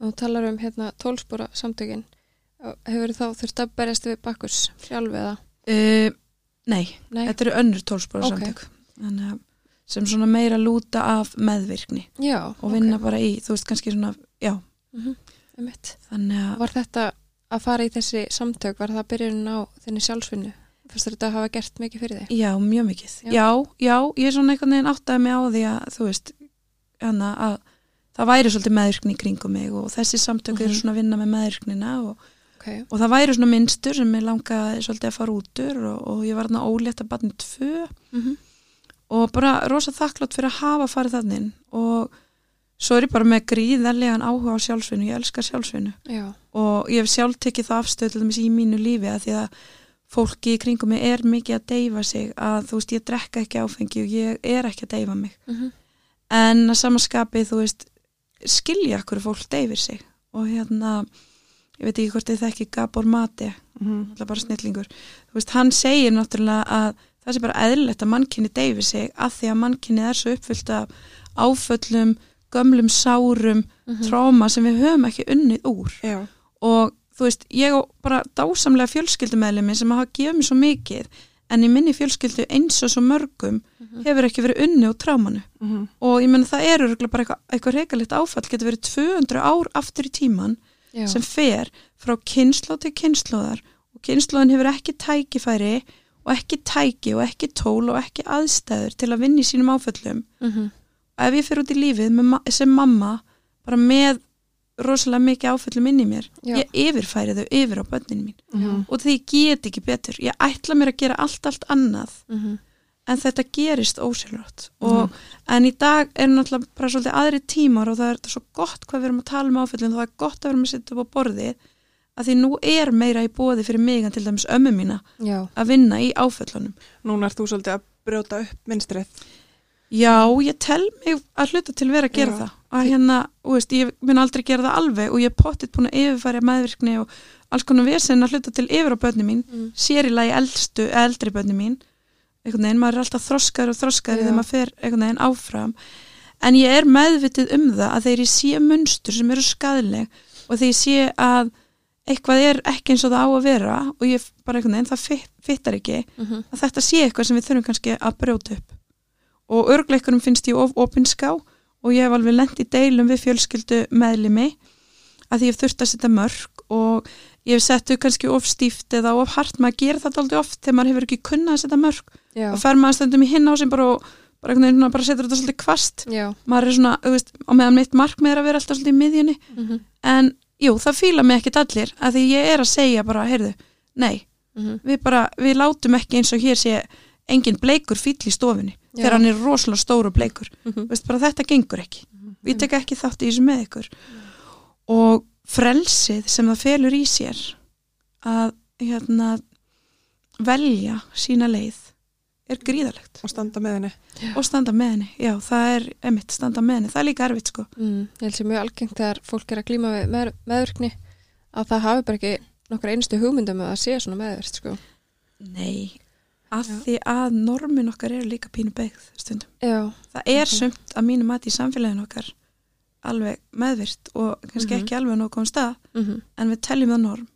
Og þú talar um hérna tólspóra samtökin. Hefur þá þurft að berjast við bakkurs sjálf eða? uh, Nei, Nei. þetta eru önnur tólspóra Ok. samtök Þannig, sem svona meira lúta af meðvirkni Já. og vinna bara í, þú veist kannski svona já, Mm -hmm. þannig að Var þetta að fara í þessi samtök, var það byrjun á þinni sjálfsvinnu? Fyrst þetta að hafa gert mikið fyrir þig? Já, mjög mikið. Já. Já, já, ég er svona einhvern veginn áttaði mig á því að, þú veist, hana, að það væri svolítið meðvirkni kringum mig og þessi samtök eru Mhm. svona að vinna með meðvirknina og, Ok. og það væri svona minnstur sem ég langaði svolítið að fara út úr og, og ég var þarna ólétt að barni tvö Mm og bara rosa þakklátt fyrir að hafa farið þannig og svo er ég bara með gríðarlegan áhuga á sjálfsvinnu, ég elskar sjálfsvinnu Já. og ég hef sjálf tekið það afstöð til dæmis í mínu lífi að því að fólki í kringum mig er mikið að deyfa sig að þú veist ég drekka ekki áfengi og ég er ekki að deyfa mig. Mm en að samanskapið þú veist skilja okkur fólk deyfir sig. Og hérna ég veit ekki hvort þið þekki Gabor Mate mhm, alltaf bara snillingur. Þú veist hann segir náttúrulega að það sé bara eðlilegt að mannkinni deyfir sig að því að mannkinni er svo uppfyllt af áföllum, gömlum sárum Mhm. tráma sem við höfum ekki unnið úr. Já, og þú veist, ég á bara dásamlega fjölskyldumeðlemi sem hafa gefið mér svo mikið en í minni fjölskyldu eins og svo mörgum Mhm. hefur ekki verið unni úr trámanu mhm, og ég menna það eru bara eitthvað, eitthvað reikalegt áfall getur verið 200 ár aftur í tíman Já. sem fer frá kynnslóð til kynnslóðar og kynnslóðin hefur ekki tækifæri og ekki tæki og ekki tól og ekki aðstæður til að vinna í sínum áföllum Mhm. og ef ég fer út í lífið ma- sem mamma bara með rosalega mikið áföllum inn í mér. Já. ég yfirfæri þau yfir á börnin mín. Mhm, og því ég get ekki betur. Ég ætla mér að gera allt allt annað Mhm. en þetta gerist ósjálfrátt. Og en í dag er náttúrulega bara svolítið aðri tímar og það er þetta svo gott hvað við erum að tala um áföllin og það er gott að við erum að setja upp á borðið að því nú er meira í bóði fyrir mig en til dæmis ömmu mína Já, að vinna í áföllunum. Núna ert þú svolítið að brjóta upp minnstrið. Já, ég tel mig að hluta til vera að gera Já. það. Að hérna, veist, ég mun aldrei gera það alveg og ég er pottitt búin að yfirfæra meðvirkni og alls konar vesen að hluta til yfir á börni mín, mm. sér í lagi eldstu, eldri börni mín. Einhvern veginn, maður er alltaf þroskar og þroskar þegar maður fer einhvern veginn áfram. En ég er meðvitið um það að ég sé munstur sem eru skadleg og ég sé að eitthvað er ekki eins og það á að vera og ég bara einhvern veginn, það fit- fittar ekki Mm að þetta sé eitthvað sem við þurfum kannski að brjóta upp og örgleikurum finnst ég of opinská og ég hef alveg lent í deilum við fjölskyldu meðlimi að því ég hef þurft að setja mörg og ég hef settu kannski of stíft eða of hart, maður gerir þetta aldrei oft þegar maður hefur ekki kunnað að setja mörg Já, og fer maður stundum í hinn á sem bara bara, svona bara setur þetta svolítið kvast já. Maður er svona, veist, á meðan mitt markmið er að vera alltaf svolítið í miðjunni. Mm en jú, það fíla mig ekkit allir að því ég er að segja bara, heyrðu, nei. Við bara, við látum ekki eins og hér sé engin bleikur fýll í stofunni Já. þegar hann er rosalega stóru bleikur -hmm. Veist, bara þetta gengur ekki við tek ekki þátt í þessu með ykkur og frelsið sem það felur í sér að hérna velja sína leið er gríðalegt Og standa með henni. og standa með henni, já það er emitt, standa með henni, það er líka erfitt sko mm. Ég held sem mjög algengt þegar fólk er að glíma við með, meðvirkni að það hafi bara ekki nokkur einstu hugmyndum að það sé svona meðvirkt sko. nei, að Já. því að normin okkar eru líka pínu beigð stundum Já, það er Mhm. sumt að mínu mati í samfélaginu okkar alveg meðvirt og kannski Mhm. ekki alveg nokkuð um stað mm en við teljum það norm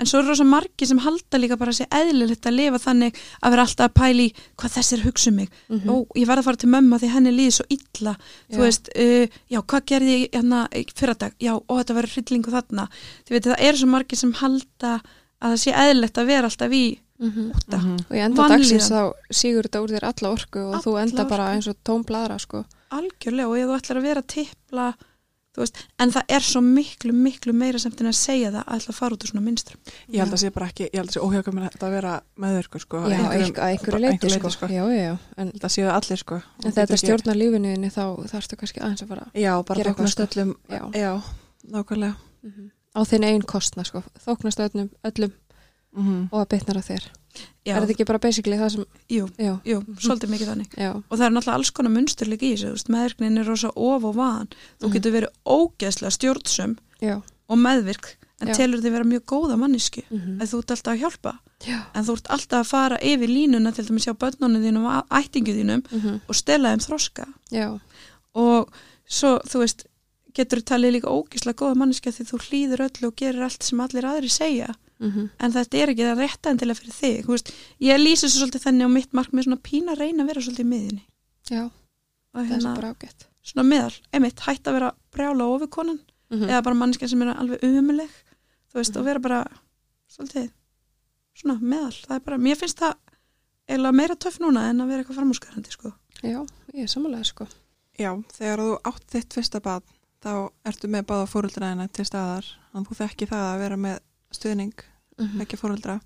en svo eru rosa margi sem halda líka bara að sé eðlilegt að lifa þannig að vera alltaf að pæli hvað þessir hugsa um mig -hmm. ó, ég verð að fara til mömmu því henni líði svo illa þú veist, uh, já, hvað gerði ég hérna fyrir dag, já, ó, þetta verður hryllingu þarna, þú veit, það eru svo margi sem halda að það sé eðlilegt að vera alltaf í -hmm. úta Og ég enda Vanlíðan. dagsins þá sígur þetta úr þér alla orku og þú Alla enda bara orku. eins og tóm bladra sko. algjörlega og ef þú ætlar að vera að tippla þú veist, en það er svo miklu, miklu meira samt en að segja það að ætla að fara út úr svona minnstrum Ég held að sé bara ekki, ég held að sé óhjákvæmlega að vera meðvirkur sko. Já, að einhverju bara leiti einhverju sko. Já, já, já. En, Ég held að séu allir sko. en Þú þetta stjórnar lífinuðinni þá þarfstu kannski aðeins að fara Já, bara gera eitthvað, þóknast sko. öllum. Já. Já, nákvæmlega. mm á þinn einn kostna sko. þóknast öllum, öllum Mm og að bitnar á þér. Já, er þetta ekki bara basically það sem jú, já, jú, svolítið mikið þannig. Já, og það er náttúrulega alls konar munstur líka í þessu meðvirknin er rosa of og van þú Mhm. getur verið ógeðslega stjórnsum já, og meðvirk en telur þið vera mjög góða mannisku mm að þú ert alltaf að hjálpa. Já. en þú ert alltaf að fara yfir línuna til dæmis hjá börnunum þínum og ættingu þínum Mm og stela þeim þroska. Já, og svo þú veist getur þú talið líka ógeðslega góða manniska því þú hlýður öllu og gerir allt sem allir aðri segja. Mm en þetta er ekki það rétta endilega fyrir þig þú veist, ég lýsi svo svolítið þannig á mitt markmið svona pína að reyna að vera svolítið í miðinni já, og það er hérna, svo bara ágætt. svona meðal, einmitt, hætt að vera brjála og ofurkonan mm eða bara manniska sem er alveg umuleg þú veist, Mhm. og vera bara svolítið svona meðal, það er bara, mér finnst það eiginlega meira töff núna en að vera eitthvað framúskarandi sko. já, ég er samanlega sko. Já, þegar þú átt þitt fyrsta bad þá ertu með báða fóruldræðina til staðar þannig að þú þekki það að vera með stuðning, mm ekki fóruldra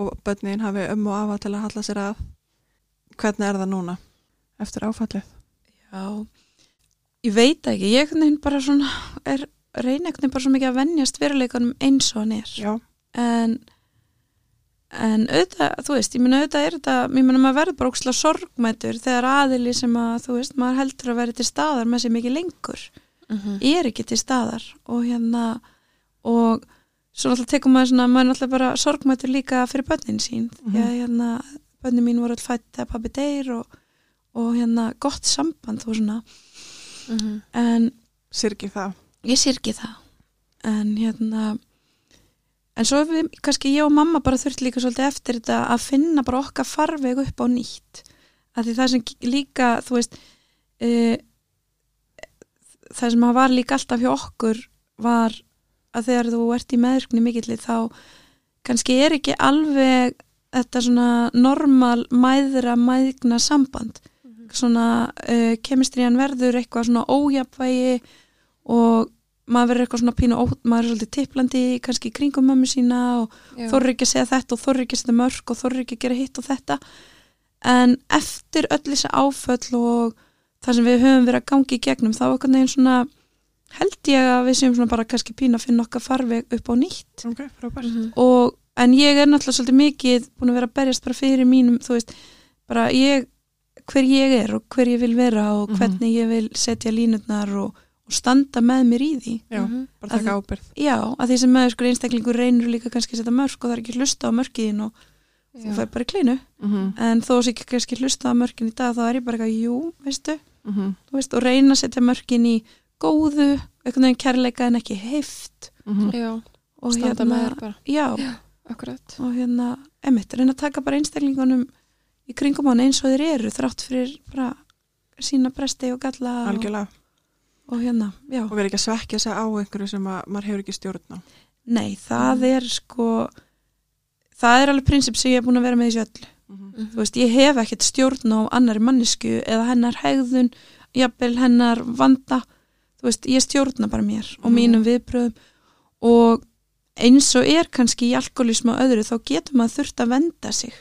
og börnin hafi um og afa til að halla sér að. Hvernig er það núna eftir áfallið? Já, ég veit ekki, ég svona er veginn bara svo mikið að venjast veruleikanum eins og hann er. Já, en en auðvitað, þú veist, ég meina auðvitað er þetta ég meina maður verður bara ókslega sorgmætur þegar aðili sem að, þú veist, maður heldur að vera til staðar með sér mikið lengur -hmm. er ekki til staðar og hérna og svo náttúrulega tekum maður svona, maður náttúrulega bara sorgmætur líka fyrir börnin sín Mhm. því að hérna, börnin mín voru alltaf fætt þegar pabbi deyr og, og hérna gott samband og svona Mhm. en sirgi það ég sirki það en hérna en svo við, kannski ég og mamma bara þurft líka svolítið eftir þetta að finna bara okkar farveg upp á nýtt að því það sem líka þú veist e, það sem var líka alltaf hjá okkur var að þegar þú ert í meðrkni mikill þá kannski er ekki alveg þetta svona normal mæðra mæðgna samband. Svona uh, kemistriðan verður eitthvað svona ójapvægi og maður verður eitthvað svona pínu ó, maður er svolítið tipplandi kannski í kringum mömmu sína og þorri ekki að segja þetta og þorri ekki að setja mörg og þorri ekki að gera hitt og þetta. En eftir öll þessi áföll og það sem við höfum verið að gangi í gegnum þá einhvern veginn svona held ég að við séum svona bara kannski pína að finna okkar farveg upp á nýtt. Ok, frábært. Mhm. og, en ég er náttúrulega svolítið mikið búin að vera að berjast bara fyrir mínum þú veist, bara ég hver ég er og hver ég vil vera og Mhm. hvernig ég vil setja línutnar og, og standa með mér í því. Já, Mhm. bara taka ábyrð já, að því sem meðurskur einstaklingur reynur líka kannski að setja mörg og það er ekki hlusta á mörkiðin og þú fær bara í kleinu. Mhm, en þó sem ekki kannski hlusta á mörkin í dag þá er ég bara eitthvað, jú, veistu, mhm, þú veist og reyna að setja mörkin í góðu einhvern veginn kærleika en ekki heift. Mhm. Já, og standa með þér bara. Já, Já, og hérna, emitt, reyna að taka bara einstaklingunum í kringum hann eins og þeir eru þrátt fyrir bara sína bresti og galla og, algjörlega. Og hérna, já, og verið ekki að svekja sig á einhverju sem að maður hefur ekki stjórn á. Nei, það Mm. er sko það er alveg prinsip sem ég er búin að vera með í þessu öllu Mhm, þú veist, ég hef ekkert stjórn á annari mannesku eða hennar hegðun jafnvel hennar vanda. Þú veist, ég stjórna bara mér og Mhm. mínum viðbröðum og eins og er kannski í alkoholismu og öðru þá getur maður þurft að venda sig.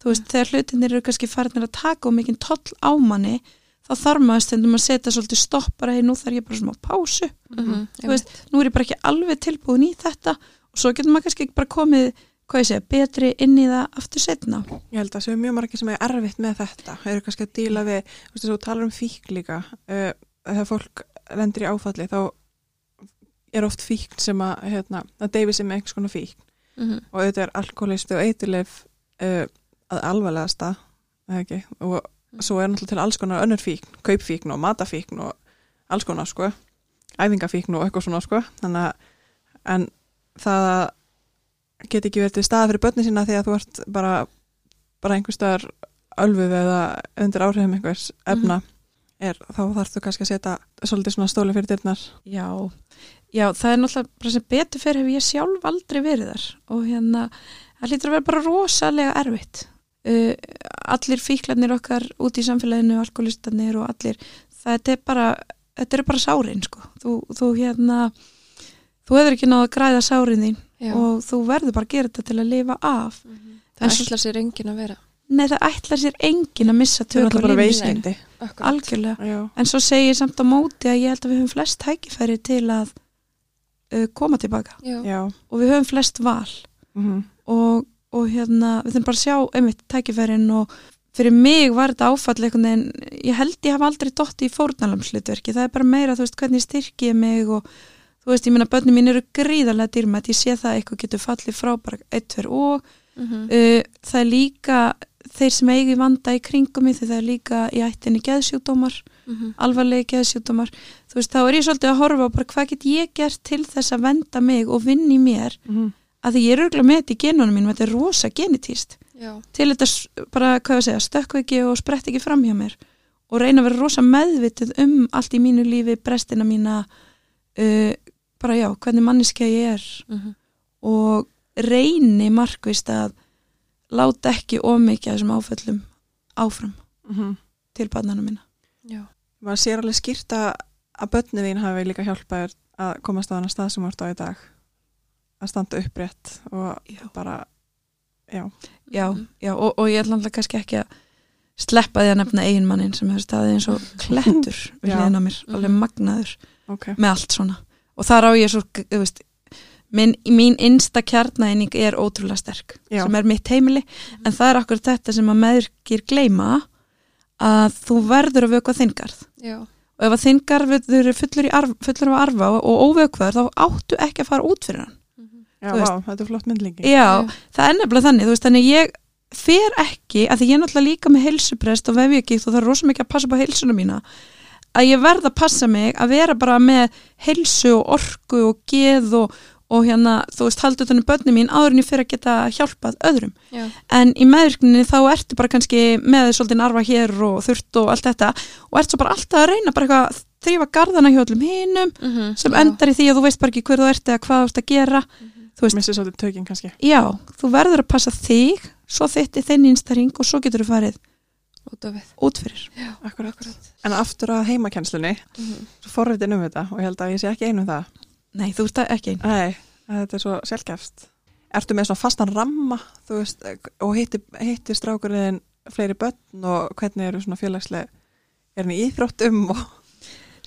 Þú veist, þegar hlutinir eru kannski farinir að taka og mikinn toll á manni þá þarf maður stundum að setja svolítið stopp bara, hei, nú þarf ég bara smá pásu. Mhm, þú veist, nú er ég bara ekki alveg tilbúin í þetta. Og svo getur maður kannski bara komið hvað ég segja, betri inn í það aftur setna Ég held að séu mjög margir sem er erfitt með þetta. Eru kannski að díla við, þú veist að þú talar um fík líka uh, þegar fólk lendir í áfalli þá er oft fík sem að hérna, það deyfi sem einhvers konar fík Mhm. og auðvitað er alkoholisti og eiturleif uh, að alvarlegasta ekki, og svo er náttúrulega til alls konar önnur fíkn, kaupfíkn og matafíkn og alls konar sko. Æfingafíkn og eitthvað svona sko. Þannig að en það get ekki verið til staða fyrir börni sína því að þú ert bara bara einhver staðar ölfuð eða undir áhrifum einhvers efna er, þá þarf þú kannski að setja svolítið svona stóli fyrir dyrnar. Já, já, það er náttúrulega betur fyrir hef ég sjálf aldrei verið þar og hérna, það hlýtur að vera bara rosalega erfitt. Uh, allir fíklarnir okkar út í samfélaginu alkoholistanir og allir þetta er bara, þetta eru bara sárin sko, þú, þú hérna þú hefur ekki náða að græða sárin þín Já. og þú verður bara að gera þetta til að lifa af. Það En svo- ætlar sér enginn að vera. Nei, það ætlar sér enginn að missa það er tök á náttúrulega bara Akkurat. algjörlega. Já, En svo segir samt á móti að ég held að við höfum flest tækifæri til að uh, koma tilbaka. Já. já. Og við höfum flest val. Mm og, og hérna, við þurfum bara að sjá einmitt tækifærin og fyrir mig var þetta áfall einhvern veginn, ég held ég hafa aldrei dótt í fórnalamslutverki, það er bara meira þú veist hvernig styrki ég mig og þú veist, ég meina börnum mín eru gríðarlega dýrmætt, ég sé það að eitthvað getur fallið frá bara eitt, tver og Mhm. uh, það er líka þeir sem eigi vanda í kringum mig þegar það er líka í ættinni geðsjúdómar Mhm. alvarlegi geðsjúdómar þú veist, þá er ég svolítið að horfa bara hvað get ég gert til þess að venda mig og vinna í mér -hmm. að því ég er auðvitað með þetta í genunum mínum þetta er rosa genetíst Já. til þetta bara, hvað ég segja, stökku ekki og sprett ekki fram hjá mér og reyna að vera rosa meðvitið um allt í mínu lífi, brestina mína uh, bara já, hvernig manneskja ég er Mhm. og reyni markvist að láta ekki ómikið af þessum áföllum áfram Mm til barnana mína Já. maður sér alveg skýrt að að börni þín hafi líka hjálpað að komast á hana stað sem ert á í dag að standa upprétt og Já. bara já, já, Mhm. já og, og ég ætla alltaf kannski ekki að sleppa því að nefna eiginmannin sem hefur staðið eins og klettur við Já. hliðin á mér, alveg Mhm. magnaður ok með allt svona og þar á ég svo, þú veist minn, mín innsta kjarnæðning er ótrúlega sterk, Já. sem er mitt heimili en það er akkur þetta sem að meðurkir gleyma að þú verður að vökva þingarð Já. og ef að þingarð eru fullur, í arf, fullur af arfa og, óvökvaður þá áttu ekki að fara út fyrir hann Mhm. já, Þú veist- vá, þetta er flott myndlingi Já, Já. það er nefnilega þannig, þú veist, þannig ég fer ekki, að því ég er náttúrulega líka með heilsuprest og vefjögikt og það er rosa mikið að passa að ég verð að passa mig að vera bara með heilsu og orku og geð og, og hérna, þú veist, haldur þannig börni mín áður en ég fyrir að geta hjálpað öðrum Já. en í meðvirkninni þá ertu bara kannski með svolítið arfa hér og þurft og allt þetta og ert svo bara alltaf að reyna bara eitthvað að þrýfa garðana hjá öllum hinum Mhm. sem Já. endar í því að þú veist bara ekki hver þú ert eða hvað þú ert að gera þú veist, svolítið tökin kannski Já, þú verður að passa þig svo þitt í þinn innstæring og svo getur þú farið Út af við. út fyrir akkurat. en aftur að heimakennslunni Mhm. svo forritin um þetta og ég held að ég sé ekki einu um það Nei, þú ert ekki einn Nei, að þetta er svo sjálfgefst Ertu með svona fastan ramma þú veist, og hitti, hitti strákurinn fleiri börn og hvernig eru svona félagslega er hann í íþróttum og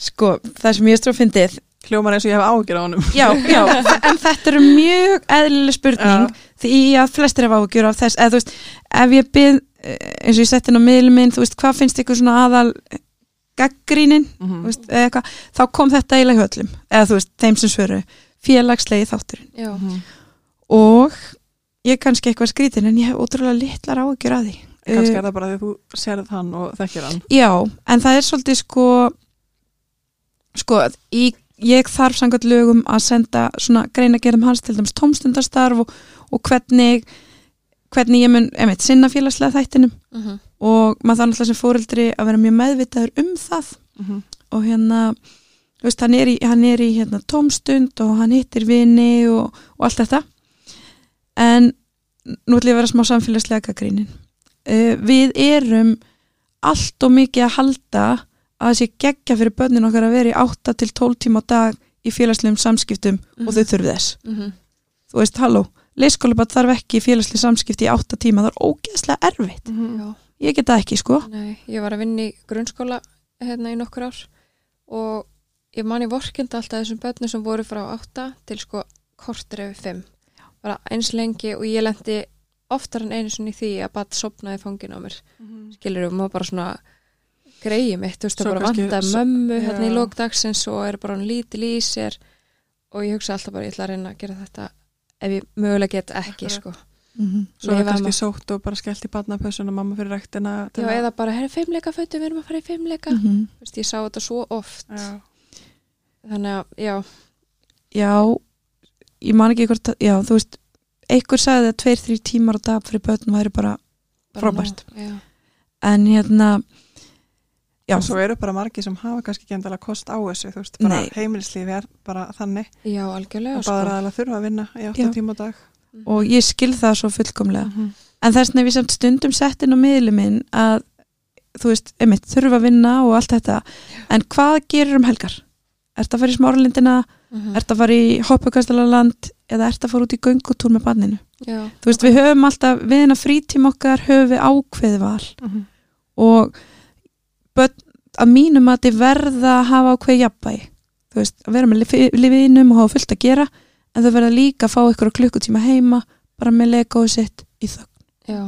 Sko, það sem ég stróð fyndið hljómar eins og ég hef ágjur á honum já, já, en þetta er mjög eðlileg spurning Já. því að flestir hef áhugjur af þess eða þú veist, ef ég byrð eins og ég sett inn á miðlum minn, þú veist, hvað finnst ykkur svona aðal gaggrínin Mhm. þú veist, eða eitthvað, þá kom þetta eiginlega höllum, eða þú veist, þeim sem svöru félagslegi þátturinn Já, Mhm. og ég er kannski eitthvað skrítin en ég hef ótrúlega litlar áhugjur að því kannski Uh, er það bara því að þú sérð hann og þekkir hann Já, en það er svolítið sko sko, í, ég þarf samkvæmt lögum að senda svona greinagerðum hans til dæmis tómstundastarf og, og hvernig hvernig ég mun, emitt, sinna félagslega þættinum. Mhm. og maður þarf náttúrulega sem fóreldri að vera mjög meðvitaður um það. Mhm. og hérna veist, hann er í, hann er í hérna, tómstund og hann hittir vini og, og allt þetta. En nú ætlum ég að vera smá samfélagslega gaggrínin uh, við erum allt og mikið að halda að það sé geggja fyrir börnin okkar að vera í 8 til 12 tíma á dag í félagslegum samskiptum og þau þurfið þess. Mhm. þú veist, halló, leyskólabat þarf ekki félagsleg samskipti í 8 tíma, það er ógeðslega erfitt Mhm. Já. ég get það ekki, sko Nei, ég var að vinna í grunnskóla hérna í nokkur ár og ég man í vorkind alltaf þessum börnum sem voru frá 8 til sko kortur yfir 5 bara eins lengi og ég lendi oftar en einu sinni í því að bara sopnaði fangin á mér Mhm. skilur við, maður bara svona greiði mitt, þú veist, það bara svo- mömmu hérna í Já. lókdagsins og er bara hann lítil í sér og ég hugsa alltaf bara, ég ætla að reyna að gera þetta ef ég mögulega get ekki, Akkurat. sko mm Svo er Lifa kannski sótt og bara skellt í badnapössun og mamma fyrir rektina til Já, að- eða bara, herri, fimmleika fötum, við erum að fara í fimmleika -hmm. Þú veist, ég sá þetta svo oft Já. þannig að, já, já, ég man ekki hvort, já, þú veist einhver sagði að tveir, þrý tímar á dag fyrir börn væri bara, bara Frábært. já. en hérna já, og svo eru bara margir sem hafa kannski ekki endalega kost á þessu, þú veist, bara heimilislífi er bara þannig já, algjörlega og sko. báður aðalega þurfa að vinna í 8 Já. tíma á dag og ég skil það svo fullkomlega Mhm. en þess hef ég samt stundum sett inn á miðli minn að þú veist, einmitt, þurfa að vinna og allt þetta en hvað gerir um helgar? Ertu að fara í smáralindina? Mhm. Ertu að fara í hoppukastalaland? Eða ertu að fara út í göngutúr með banninu? já, Þú veist, við höfum alltaf, við börn, að mínum að þið verða að hafa ákveði jafnbæi þú veist, að vera með lifinum og hafa fullt að gera en þau verða líka að fá ykkur klukkutíma heima bara með legóið sitt í þögn. Já,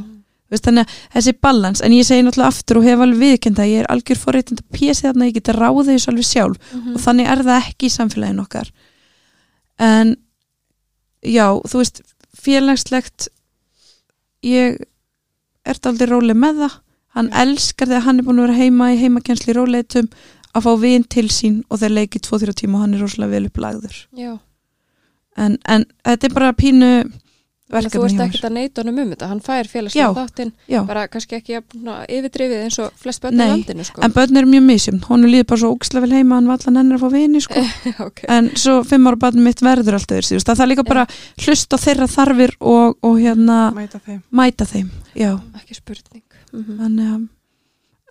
Þú veist, þannig að þessi balans, en ég segi náttúrulega aftur og hef alveg viðkend að ég er algjör forréttind að pési þarna, ég geti ráðið þessu alveg sjálf Mhm. og þannig er það ekki í samfélagin okkar. En já, þú veist félagslegt ég er aldrei róleg með það hann elskar þegar hann er búin að vera heima í heimakensli róleitum að fá vin til sín og þeir leikið 2-3 tíma og hann er rosalega vel upplagður. Já. en, en þetta er bara pínu að þú verkefni ert ekkert að neita honum um þetta hann fær félagslega þáttinn bara kannski ekki yfirdrifið eins og flest börn í landinu sko. en börn er mjög misjum hún líður bara svo ógislega vel heima hann var allan hennar að fá vini sko. okay. en svo fimm ára barnið mitt verður alltaf þér síðust það er líka bara hlust á þeirra þarfir og, og hérna mæta þeim. mæta þeim já, ekki spurning mm þannig að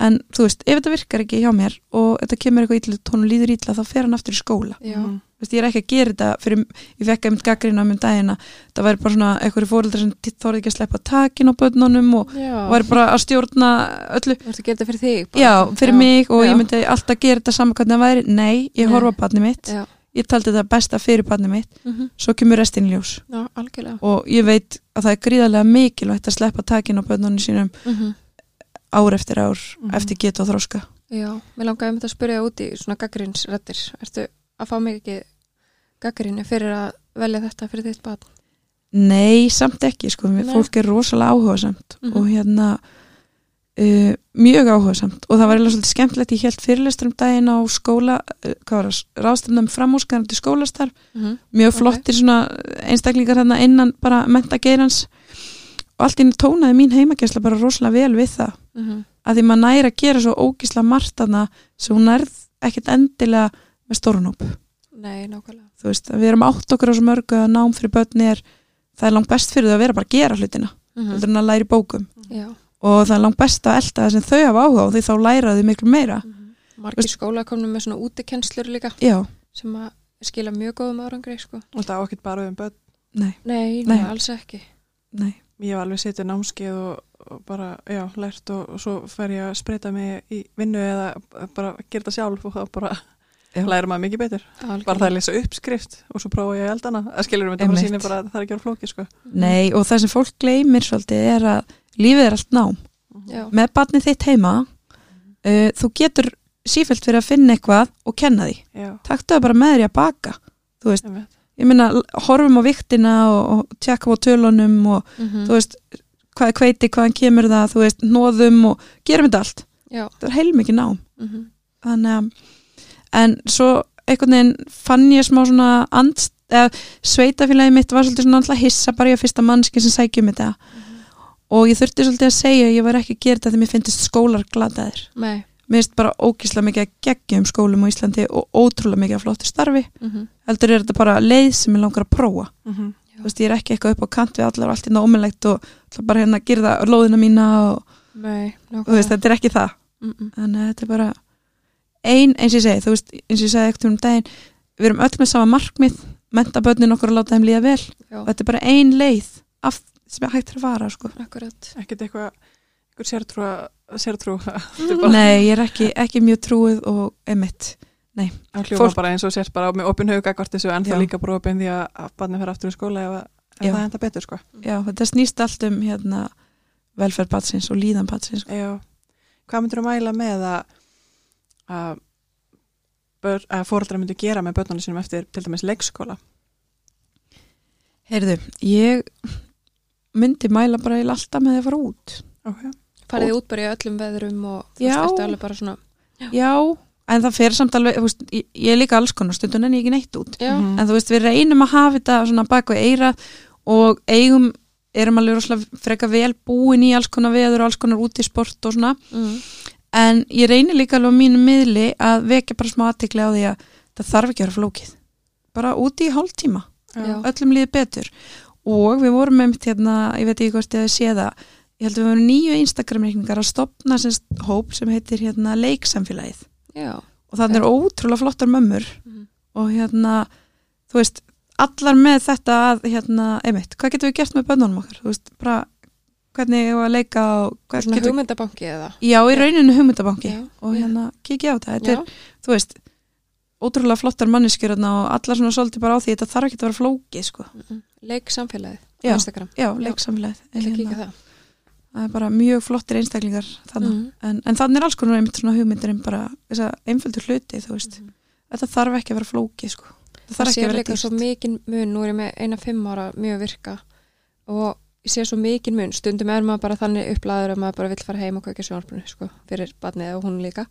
en þú veist, ef þetta virkar ekki hjá mér og þetta kemur eitthvað illa, tónu líður illa þá fer hann aftur í skóla, já, Mhm. þú veist, ég er ekki að gera þetta fyrir, ég fekk einmitt gaggrina um dagina það væri bara svona eitthvað fóreldrar sem þorði ekki að sleppa takin á börnunum og já. væri bara að stjórna öllu, Þú ert að gera þetta fyrir þig bara. já, fyrir mig og já. ég myndi alltaf gera þetta saman hvernig það væri, nei, ég Nei. horfa á barnið mitt. Já. ég taldi þetta besta fyrir barnið mitt. Mm svo kemur restin í ljós. Já, algjörlega. Og ég veit að það er gríðarlega mikilvægt að sleppa takin á börnunum sínum. Mm ár eftir ár, Mhm. eftir getu og þróska já, mér langaði um þetta að spyrja út í svona gaggrinsrættir ertu að fá mig ekki gaggrinni fyrir að velja þetta fyrir þitt barn? Nei, samt ekki, sko, Nei. fólk er rosalega áhugasamt Mhm. og hérna uh, mjög áhugasamt. Og það var eiginlega svolítið skemmtilegt, ég held fyrirlestur um daginn á skóla, uh, ráðstefnum framúskarandi skólastarf, mm mjög Ok. flottir svona einstaklingar hérna innan bara mentageirans og allt í einu tónaði mín heimakensla bara rosalega vel við það, -hmm. að því maður næri að gera svo ógísla margt þarna sem hún nærð ekkert endilega með stórunóp nei, nákvæmlega. Þú veist, að við erum átt okkur á svo mörgu að nám fyrir börni er, það er langt best fyrir þau að vera bara að gera hlutina, mm heldur en að læra í bókum. Já, og það er langt best að elda það sem þau hafa áhuga og því þá læra þau miklu meira. Margir skóla komnum með svona útikennslur líka. Já, sem að skila mjög góðum árangri sko. og það á ekkert bara um börn? Nei, nei, Nei. alls ekki. Nei. Ég hef alveg setið námskeið og bara, já, lært og, og svo fer ég að spreita mig í vinnu eða bara gera það sjálf og það bara Já. læra maður mikið betur bara það að lesa uppskrift og svo prófa ég eldana það skilur við þetta Einmitt. sýnir bara að það er ekki að flóki sko. Nei, og það sem fólk gleymir svolítið er að lífið er allt nám Já, með barnið þitt heima uh, þú getur sífælt verið að finna eitthvað og kenna því já, taktu það bara með þér í að baka þú veist, einmitt. ég meina, horfum á viktina og, og tjekka á tölunum og Mhm. þú veist, hvað er kveiti, hvaðan kemur það þú veist, nóðum og gerum þetta allt já. það er heilmikið nám mhm. þannig að en svo einhvern veginn fann ég smá svona sveitafélagi mitt var svolítið svona alltaf hissa bara ég að fyrsta mannski sem sækjum þetta og ég þurfti svolítið að segja ég var ekki að gera þetta þegar mér finnst skólar glataðir Nei mér finnst bara ógíslega mikið að geggjum skólum á Íslandi og ótrúlega mikið að flottu starfi mhm. heldur er þetta bara leið sem ég langar að prófa Mhm. Þú veist, ég er ekki eitthvað upp á kant við allar og allt í námulegt og ætla bara hérna að gera lóðina mína og Nei, þú veist, þetta er ekki það. Mm þannig að þetta er bara ein, eins og ég segi, þú veist, eins og ég segi ekkert um daginn, við erum öll með sama markmið menta börnin okkur að láta þeim líða vel. Já, og þetta er bara ein leið af, sem er hægt er að fara, sko. Akkurat. Ekkert eitthvað eitthvað sértrú, sértrú. Þetta er bara Nei, ég er ekki, ekki mjög trúið og emitt, að hljóma fólk- bara eins og sért bara með opin hug akkvart þessu en Já. það líka bara opin því að, barni fer aftur í skóla ef, ef Já. það henda betur sko. já, þetta snýst allt um hérna velferð batsins og líðan batsins sko. Já. Hvað myndir að mæla með að að, bör, að fóreldrar myndir gera með börnunum sínum eftir til dæmis leikskóla? Heyrðu, ég myndi mæla bara eiginlega alltaf með að fara út Okay. Farið út bara í öllum veðrum og þú Já. veist, ertu alveg bara svona Já, en það fer samt alveg, þú veist, ég, ég er líka alls konar stundun en ég ekki neitt út. Já, Mhm. en þú veist, við reynum að hafa þetta svona bak við eira og eigum erum alveg rosalega freka vel búin í alls konar veður og alls konar út í sport og svona, mm. en ég reynir líka alveg á mínu miðli að vekja bara smá aðtikli á því að það þarf ekki að vera flókið. Bara úti í hálftíma, Já. öllum líði betur. Og við vorum með mitt hérna, ég veit ekki hvort ég að sé það ég held að við vorum nýju Instagram-reikningar að stopna sem hóp sem heitir hérna leiksamfélagið já. Og þannig er ótrúlega flottar mömmur. Mhm. og hérna, þú veist allar með þetta að, hérna, einmitt, hvað getum við gert með bönnunum okkar, þú veist, bara hvernig ég var að leika og getum við, hugmyndabanki eða? Já, í rauninu hugmyndabanki. Já, og já. hérna, kikið á þetta, þetta Já, er, þú veist ótrúlega flottar manneskjur hérna, og allar svona svolítið bara á því, þetta þarf ekki að vera flókið, sko, mhm. leik samfélagið á. Instagram. já, að kíka það er bara mjög flottir einstaklingar þannig, Mhm. en, en þannig er alls konar einmitt svona hugmyndir um bara þessa einföldu hluti, þú veist. Mhm. þetta þarf ekki að vera flókið, sko. Það þarf ekki að vera líka svo dýrt. mikinn mun, nú er ég með eina fimm ára mjög virka. Og ég sé svo mikinn mun, stundum er maður bara þannig upplæður að maður bara vill fara heim og kveikja sjónarbrunni sko, fyrir barnið og hún líka.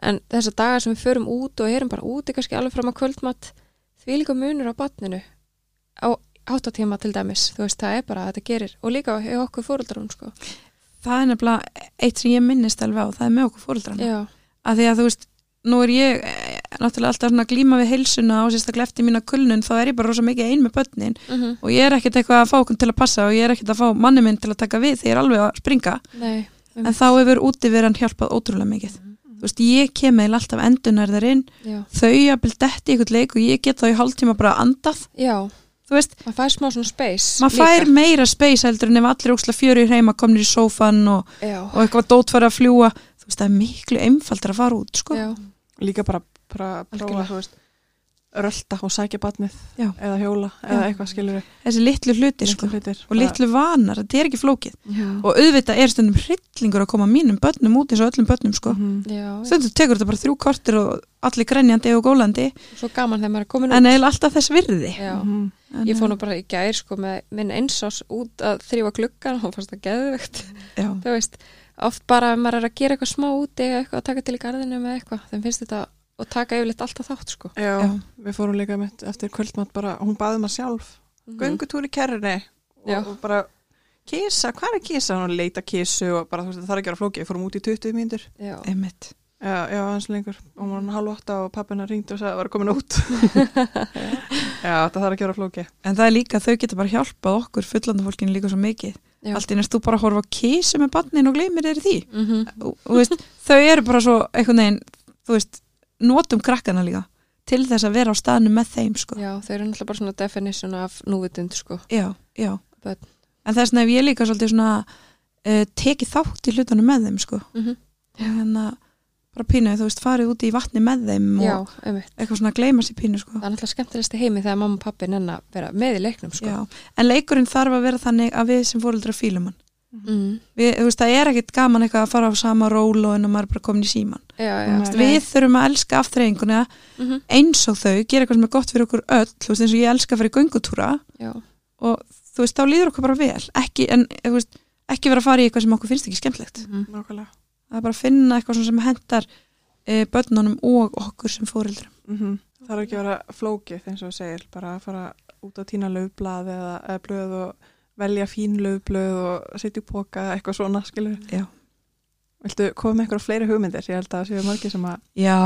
En þessar dagar sem við förum út og erum bara úti kannski alveg fram á kvöldmatt því líka munur á barninu. Á áttatíma til dæmis, þú veist, það er bara að þetta gerir og líka hjá okkur fóröldarum sko. það er nefnilega eitt sem ég minnist alveg á, það er með okkur fóreldrana Já, að því að þú veist, nú er ég eh, náttúrulega alltaf svona að glíma við heilsuna og sérstaklega eftir mína kulnun, þá er ég bara rosa mikið ein með börnin. Mm og ég er ekkert eitthvað að fá okkur til að passa og ég er ekkert að fá manni minn til að taka við þegar ég er alveg að springa, nei en þá hefur úti verið hann hjálpað ótrúlega mikið. Þú veist, ég kem eða alltaf endunar þar inn. Já, þau jafnvel detti í eitthvað leik og ég get þá í hálftíma bara andað, já veist maður fær smá svona space maður fær meira space heldur en ef allir óksla fjöru í heima komnir í sófan og, og eitthvað dót fara að fljúa þú veist, það er miklu einfaldar að fara út sko. já, Líka bara, bara prófa, veist, rölda og sækja barnið Já. eða hjóla eða Já. eitthvað skilur þessi litlu hluti sko. hlutir. og litlu vanar, þetta er ekki flókið Já, og auðvitað er stundum hryllingur að koma mínum börnum út eins og öllum börnum sko. Já, stundum tekur þetta bara þrjú kortir og allir grenjandi og gólandi svo gaman þegar maður er komin út en eiginlega alltaf þess virði Mhm. en, ég fór nú bara í gær sko með minn einsás út að þrýfa gluggan og fannst það geðvegt já, þú veist, oft bara ef maður er að gera eitthvað smá úti eða eitthvað með eitthvað þetta og taka yfirleitt alltaf þátt sko Já, Já. við fórum líka mitt eftir kvöldmatt bara, hún baði maður sjálf Mhm. göngutúr í kerrinni Já. og, og bara kisa, hvað er kisa? Hún leita kisu og bara þú veist það þarf ekki að gera flóki, við fórum út í 20 mínútur Já, einmitt Já, já, hans lengur og hún var hann halv átta og pappina ringdi og sagði að það var komin út Já, það þarf að gera flóki en það er líka, þau geta bara hjálpað okkur fullandafólkinu líka svo mikið Já. allt í næst þú bara horfa á kísu með barnin og gleymir þér í því Mhm. og, og veist, þau eru bara svo einhvern veginn, þú veist, notum krakkana líka til þess að vera á staðinu með þeim sko. já, þau eru náttúrulega bara svona definition af núvitund sko já, já. Börn. en þess vegna hef ég líka svolítið svona uh, tekið þátt í hlutunum með þeim sko. Mhm. og hérna bara pínu, þú veist, farið út í vatni með þeim já, og einmitt eitthvað svona gleyma sér pínu sko. það er náttúrulega skemmtilegst í heimi þegar mamma og pappi nenn að vera með í leiknum sko. Já, en leikurinn þarf að vera þannig að við sem fóreldrar fílum hann mm. við, þú veist, það er ekkit gaman eitthvað að fara á sama ról og en að maður er bara komin í síman já, já, veist, við þurfum að elska aftreyinguna mm eins og þau, gera eitthvað sem er gott fyrir okkur öll þú veist, eins og ég elska að fara í göngutúra já, og þú veist, þá líður okkur bara vel. Ekki, en, veist, ekki vera að fara í eitthvað sem okkur finnst ekki skemmtlegt mm. nákvæmlega. Það er bara að finna eitthvað sem hendar e, börnunum og okkur sem fóreldrum mm það er ekki að vera flókið eins og þú segir, bara að fara út að týna löfblað eða, eða blöð og velja fín löfblöð og setja í póka eða eitthvað svona, skilur Já. Viltu koma með einhverja fleiri hugmyndir? Ég held að það séu margir sem að Já,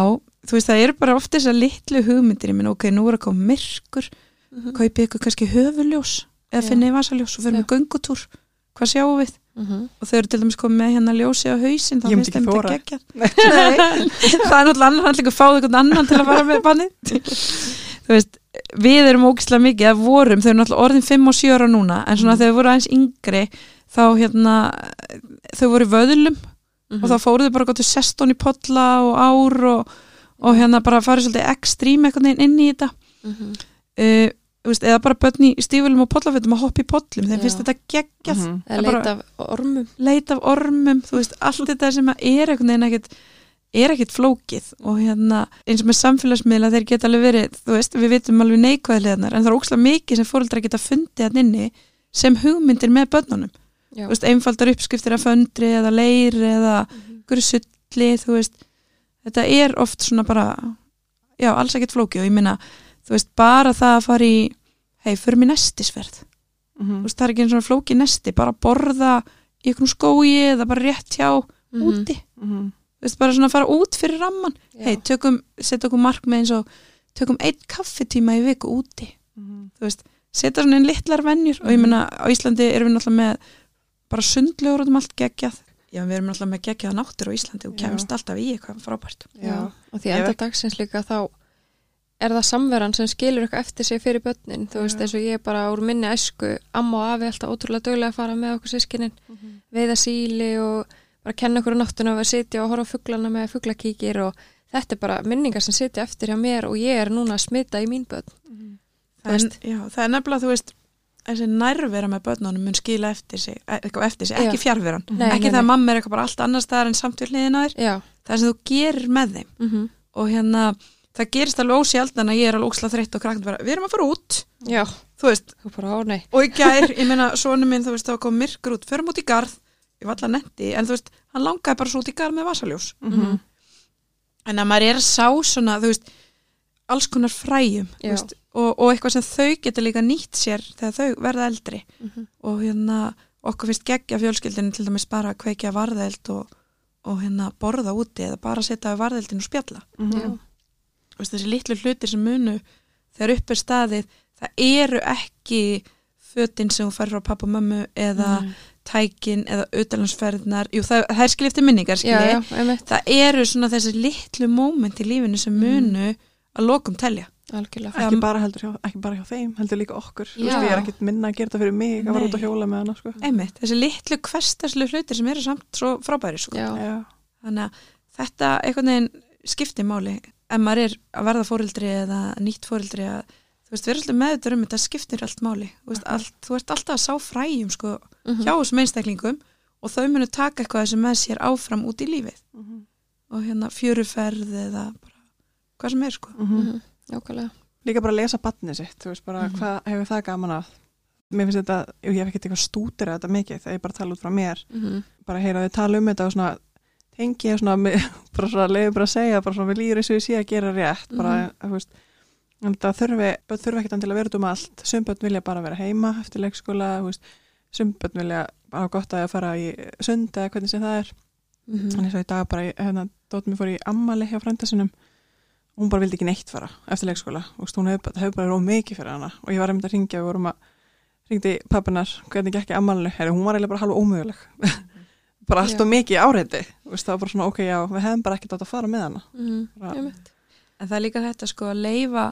þú veist, það eru bara oft þessar litlu hugmyndir, ég minn, ok, nú er að koma myrkur, Mhm. kaupið ykkur kannski höfuljós eða finnið vasaljós og fyrir með göngutúr hvað sjáum við? Mhm. Og þau eru til dæmis komið með hérna ljósi á hausinn þá finnst þeim þetta. Nei, það er náttúrulega annar hann líka að fá einhvern annan til að fara með bannið þú veist, við erum ógislega mikið að vorum, þau eru náttúrulega orðin 5 og 7 ára núna, en svona Mhm. þegar þau voru aðeins yngri þá hérna þau voru vöðlum Mhm. og þá fóruðu bara gott til sestón í podla og ár og, og hérna bara farið svolítið ekstrím eitthvað inn í þetta Mhm. uh, þú veist, eða bara börn í stífulum og podlafötum að hoppa í podlum, þeim Já. finnst þetta Mhm. er bara- leita af ormum leita af ormum, þú veist, allt þetta sem er einhvern veginn ekkit er ekkit flókið og hérna eins og með samfélagsmiðla þeir geta alveg verið þú veist, við vitum alveg neikvæðilegarnar en það er ókslega mikið sem fóreldrar geta fundið hann inni sem hugmyndir með börnunum já, þú veist, einfaldar uppskriftir af föndri eða leir eða Mhm. einhverju sulli, þú veist þetta er oft svona bara já, alls ekkit flókið og ég minna þú veist, bara það að fara í hei, fyrir mér nestisverð þú Mhm. veist, það er ekki eins og flókið nesti bara borða í einhvern skói eða bara rétt hjá Mhm. úti Mhm. þú veist, bara svona fara út fyrir ramman Já. hei, tökum, setja okkur markmið eins og tökum einn kaffitíma í viku úti. Mhm. þú veist, setja svona inn litlar venjur. Og ég meina, á Íslandi erum við náttúrulega með bara sundlegur út um allt geggjað. Já, við erum náttúrulega með geggjaða náttur á Íslandi og Já. kemst alltaf í eitthvað frábært. Já, og því enda dagsins líka þá er það samveran sem skilur eitthvað eftir sig fyrir börnin, þú veist Já. eins og ég bara úr minni æsku, amma og afi alltaf ótrúlega dögulega að fara með okkur sískinin veiða síli og bara kenna okkur á náttuna og að sitja og horfa á fuglana með fuglakíkir og þetta er bara minningar sem sitja eftir hjá mér og ég er núna að smita í mín börn. Það er, já, það er nefnilega, þú veist þessi nærvera með börnunum mun skila eftir sig, e- eitthvað eftir sig, ekki fjarveran. Nei, ekki nei, það að mamma er eitthvað bara allt annars staðar en samt við hliðina þér, Já, það sem þú gerir með þeim. Mm -hmm. og hérna, það gerist alveg ósjaldan að ég er alveg óksla þreytt og krakkt bara, við erum að fara út. Já, þú veist, bara nei. Og í gær, ég meina, svona minn, þú veist, þá kom myrkur út, förum út í garð ég var alltaf netti, en þú veist, hann langaði bara svo út í garð með vasaljós Mhm. en að maður er að sá svona, þú veist alls konar fræjum veist, og, og eitthvað sem þau geta líka nýtt sér þegar þau verða eldri mm -hmm. og hérna, okkur finnst geggja fjölskyldinu til dæmis bara að kveikja varðeld og, og hérna borða úti eða bara setja við varðeldin og spjalla Mhm. Já. Þú veist, þessi litlu hlutir sem munu þegar upp er staðið, það eru ekki fötin sem þú fær frá pappa og mömmu eða Mm. Tækin eða utalansferðnar, jú það, það er skil eftir minningar Já, skilji, já, einmitt, það eru svona þessi litlu móment í lífinu sem munu að lokum telja algjörlega ekki bara heldur hjá, ekki bara hjá þeim, heldur líka okkur Þú veist, Já. ég er ekkit minna að gera þetta fyrir mig að fara út að Nei. hjóla með hana sko. einmitt, þessi litlu hverstaslu hlutir sem eru samt svo frábæri sko. Já, Já. þannig að þetta einhvern veginn skiptir máli ef maður er að verða fóreldri eða nýtt fóreldri að þú veist, við erum alltaf meðutur um þetta skiptir allt máli þú, veist, allt, þú ert alltaf að sá fræjum sko, Mhm. hjá þessum einstaklingum og þau munu taka eitthvað sem með sér áfram út í lífið Mhm. og hérna fjöruferð eða bara hvað sem er sko Mhm. Mhm. Nákvæmlega líka bara að lesa batnið sitt þú veist bara hvað hefur það gaman að mér finnst þetta, ég hef ekkert eitthvað stútir að þetta mikið þegar ég bara tala út frá mér Mhm. bara að heyra þau tala um þetta og svona tengi ég svona, bara svona leiði bara að segja bara svona við líður eins og ég sé að gera rétt bara, þú veist en það þurfi, þurfi ekkert að vera út um allt. Sumbönd vilja bara vera heima eftir leikskóla, sumbönd vilja bara gott að fara í sund eða hvernig sem það er. Mhm. Þannig svo í dag bara, hérna, Dóttir mér fór í ammali hjá frænda sinum og hún bara vildi ekki neitt fara eftir leikskóla. Og hún hefur hef bara róð mikið fyrir hana. Og ég var einmitt að ringja og við vorum að ringdi pappinar, hvernig ammalinu Heri, hún var eiginlega bara halva ómöguleg. Bara allt Já. og mikið áreiti. Það var bara svona, ok, já, við hefum bara ekkert átt að fara með hana. Mhm. Bara-. En það er líka þetta sko að leifa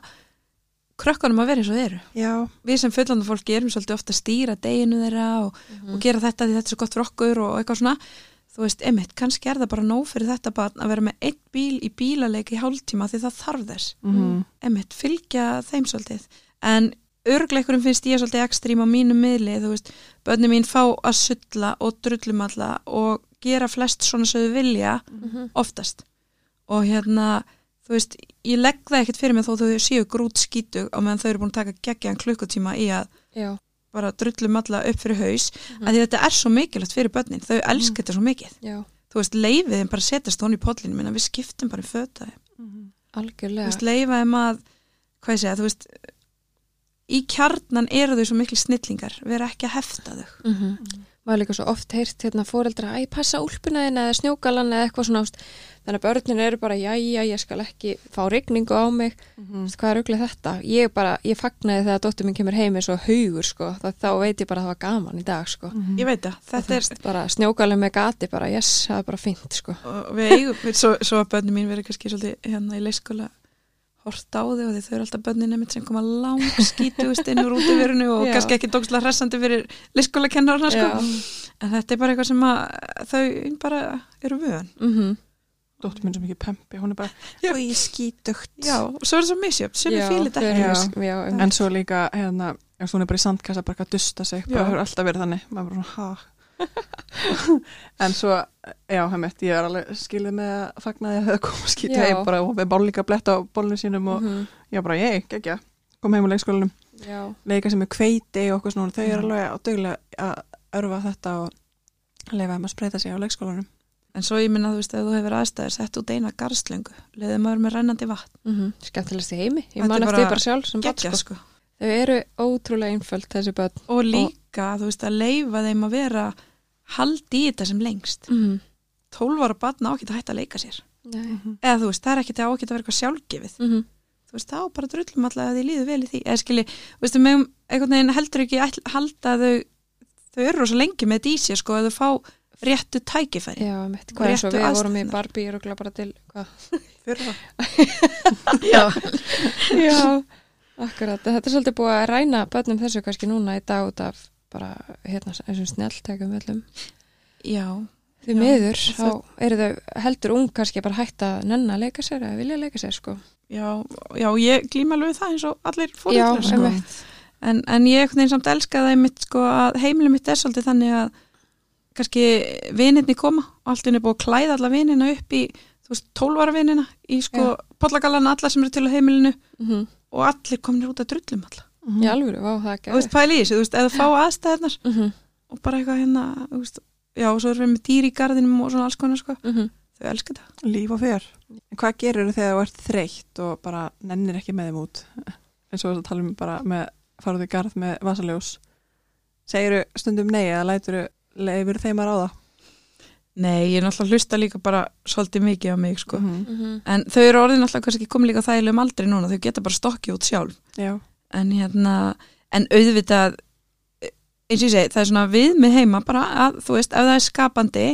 krökkunum að vera eins og þeir eru Já, við sem fullanda fólki erum svolítið ofta að stýra deginu þeirra og, Mhm. og gera þetta því þetta er svo gott fyrir okkur og eitthvað svona þú veist, emitt, kannski er það bara nóg fyrir þetta barn að vera með einn bíl í bílaleik í hálftíma því það þarf þess Mhm. emitt, fylgja þeim svolítið en örgleikurum finnst ég svolítið ekstrím á mínu miðli, þú veist börnum mín fá að sulla og drullumalla og gera flest svona sem þau vilja Mhm. oftast og hérna, þú veist ég legg það ekkert fyrir mig þó þau séu grút skítug á meðan þau eru búin að taka geggjan klukkutíma í að Já. bara drullumalla upp fyrir haus Mhm. að því þetta er svo mikilvægt fyrir börnin þau elska þetta svo mikið Já, þú veist, leifið þeim bara setjast hon í pollinu minna við skiptum bara í föta þeim Mhm. þú algjörlega. veist, leifa þeim að hvað ég segja, þú veist í kjarnan eru þau svo miklu snillingar við erum ekki að hefta þau Mm Maður líka svo oft heyrt hérna fóreldra að ég passa úlpuna þinn eða snjókalan eða eitthvað svona ást. Þannig að börnin eru bara, jæja, ég skal ekki fá rigningu á mig. Mhm. Vist, hvað er auglið þetta? Ég bara, ég fagnaði þegar dóttur minn kemur heim eins og haugur, sko. Það, þá veit ég bara að það var gaman í dag, sko. Mhm. ég veit það, þetta er bara snjókalinn með gati, bara, yes, það er bara fínt, sko. og við eigum, svo, svo að börnin mín verið kannski svolítið hérna í leiskóla hort á þau og því þau eru alltaf börnin nefnt sem koma lang skítugust inn úr útiverinu og Já. kannski ekki dókslega hressandi fyrir leiskóla kennarna sko. en þetta er bara eitthvað sem að þau bara eru vön Mm Dóttir minn sem ekki pempi, hún er bara Já. Í skítugt já, og svo er það svo misjöfn sem Já. já, um, En svo líka, hérna, hún er bara í sandkassa bara að dusta sig, bara Já. hefur alltaf verið þannig maður bara svona, ha En svo, já, hemmett ég er alveg skilið með að fagna því að það koma skýta Já. heim bara og við líka bletta á bólinu sínum og mhm, já, bara ég, ekki, kom heim á leikskólanum. Já, leika sem er kveiti og okkur svona, þau eru alveg á duglega að örfa þetta og leifa þeim að spreita sig á leikskólanum. En svo ég minna þú veist, ef þú hefur aðstæður sett út eina garslöngu, leiðið maður með rennandi vatn. Mhm, skemmtilegst í heimi. Ég man eftir bara sjálf sem barn, geggja sko. sko. Þau eru ótrúlega einföld þessi börn. og líka, þú veist, að leifa þeim að vera haldi í þetta sem lengst. Mm 12 ára barn á ekki að hætta að leika sér. Nei. eða þú veist, það er ekki það á ekki að vera eitthvað sjálfgefið. Mm þú veist, þá bara drullum alltaf að því líður vel í því. Eða skilji, þú veist, megum einhvern veginn heldur ekki ætl, halda að þau þau eru rosa lengi með þetta í sér sko að þau fá réttu tækifæri. Já, mitt, hvað og réttu við vorum í. Barbie og örugglega bara til, hvað? Fyrra. Já, Já, akkurat. Þetta er svolítið búið að ræna börnum þessu kannski núna í dag út af bara, hérna, eins og snjalltækum öllum. já, Því miður, þá eru þau heldur ung kannski bara hægt að nenna að leika sér eða vilja leika sér, sko. já, já, ég glíma alveg það eins og allir fóreldrar sko. en, en ég veginn samt elska það einmitt sko að heimilið mitt er svolítið þannig að kannski vinirni koma og allt er búið að klæða alla vinina upp í þú veist, 12 ára vinina í sko Já. pollagalana alla sem eru til á heimilinu Mm og allir kominir út að drullum alla Í alvöru, vá, það er og þú veist, pæli í þessu, þú veist, eða fá aðstæðnar Mm -hmm. og bara eitthvað hérna, þú veist já, og svo erum við með dýr í garðinum og svona alls konar sko, Mm -hmm. þau elska það Líf og fjör. En hvað gerir þegar þú ert þreytt og bara nennir ekki með þeim út? Eins og þess að tala um bara með farðu í garð með vasaljós. Segiru stundum nei eða læturu leifur þeim að ráða? Nei, ég er náttúrulega að hlusta líka bara svolítið mikið á mig sko, Mhm. en þau eru orðin náttúrulega kannski komið líka þægilegum aldrei núna, þau geta bara stokkið út sjálf. Já, en hérna, en auðvitað eins og ég segi, það er svona við með heima bara að, þú veist, ef það er skapandi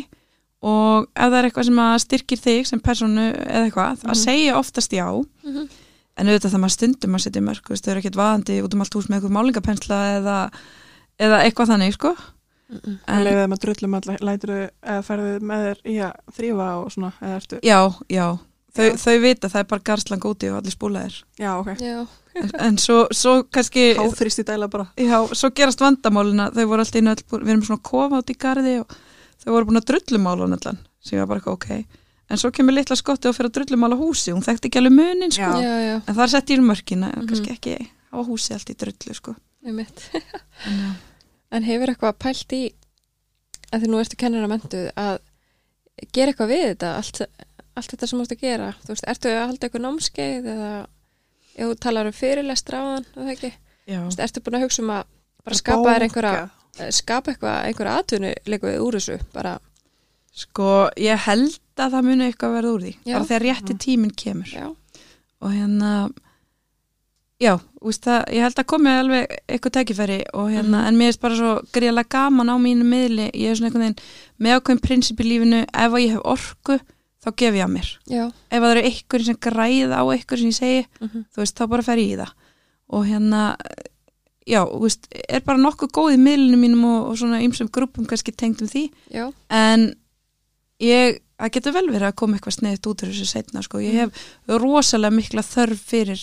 og ef það er eitthvað sem að styrkir þig sem personu eða eitthvað, Mhm. að segja oftast já. Mhm. en auðvitað það maður stundum að setja mörg, þau eru ekkert vaðandi út um allt hús með eitthvað málingapensla eða, eða eitthvað þannig, sko. Mm en leifir þeim að drullum að læturu eða ferðu með þér í að þrýfa og svona eða ertu Já, já, þau, Já. þau vita það er bara garslang úti og allir spúlaðir Já, ok. Já, en, en svo, svo kannski Háþrýst í dæla bara já, svo gerast vandamálina þau voru alltaf inn öll, búin- við erum svona kofa út í garði og þau voru búin að drullumála hún allan, sem ég var bara eitthvað ok en svo kemur litla skotti og fyrir að drullumála húsi hún þekkti ekki alveg munin sko Já. já, já, en það er sett í mörkina, Mhm. kannski ekki hafa húsi allt í drullu sko en. En hefur eitthvað pælt í, að því nú ertu kennara mentuð, að gera eitthvað við þetta, allt, allt þetta sem þú ert að gera? Þú veist, ertu að halda eitthvað námskeið eða ef þú talar um fyrirlestra á þann, það ekki? Já. Þú veist, ertu búin að hugsa um að bara skapa þér einhverja, eh, skapa eitthvað, einhverja atvinnu líka úr þessu, bara, sko, ég held að það muni eitthvað verða úr því, Já. bara þegar rétti Mhm. tíminn kemur já, og hérna já, úst, það, ég held að komi alveg eitthvað tækifæri og hérna, Mhm. en mér er bara svo gríðlega gaman á mínu miðli, ég er svona einhvern veginn með ákveðin prinsip í lífinu, ef að ég hef orku þá gef ég að mér. Já, ef að það eru einhverjum sem græða á einhverjum sem ég segi, mm þú veist, þá bara fer ég í það. Og hérna já, þú veist, er bara nokkuð góð í miðlinu mínum og, og svona ymsum grúpum kannski tengdum því. Já, en ég, það getur vel verið að koma eitthvað sneiðt út úr þessu setna sko. ég hef rosalega mikla þörf fyrir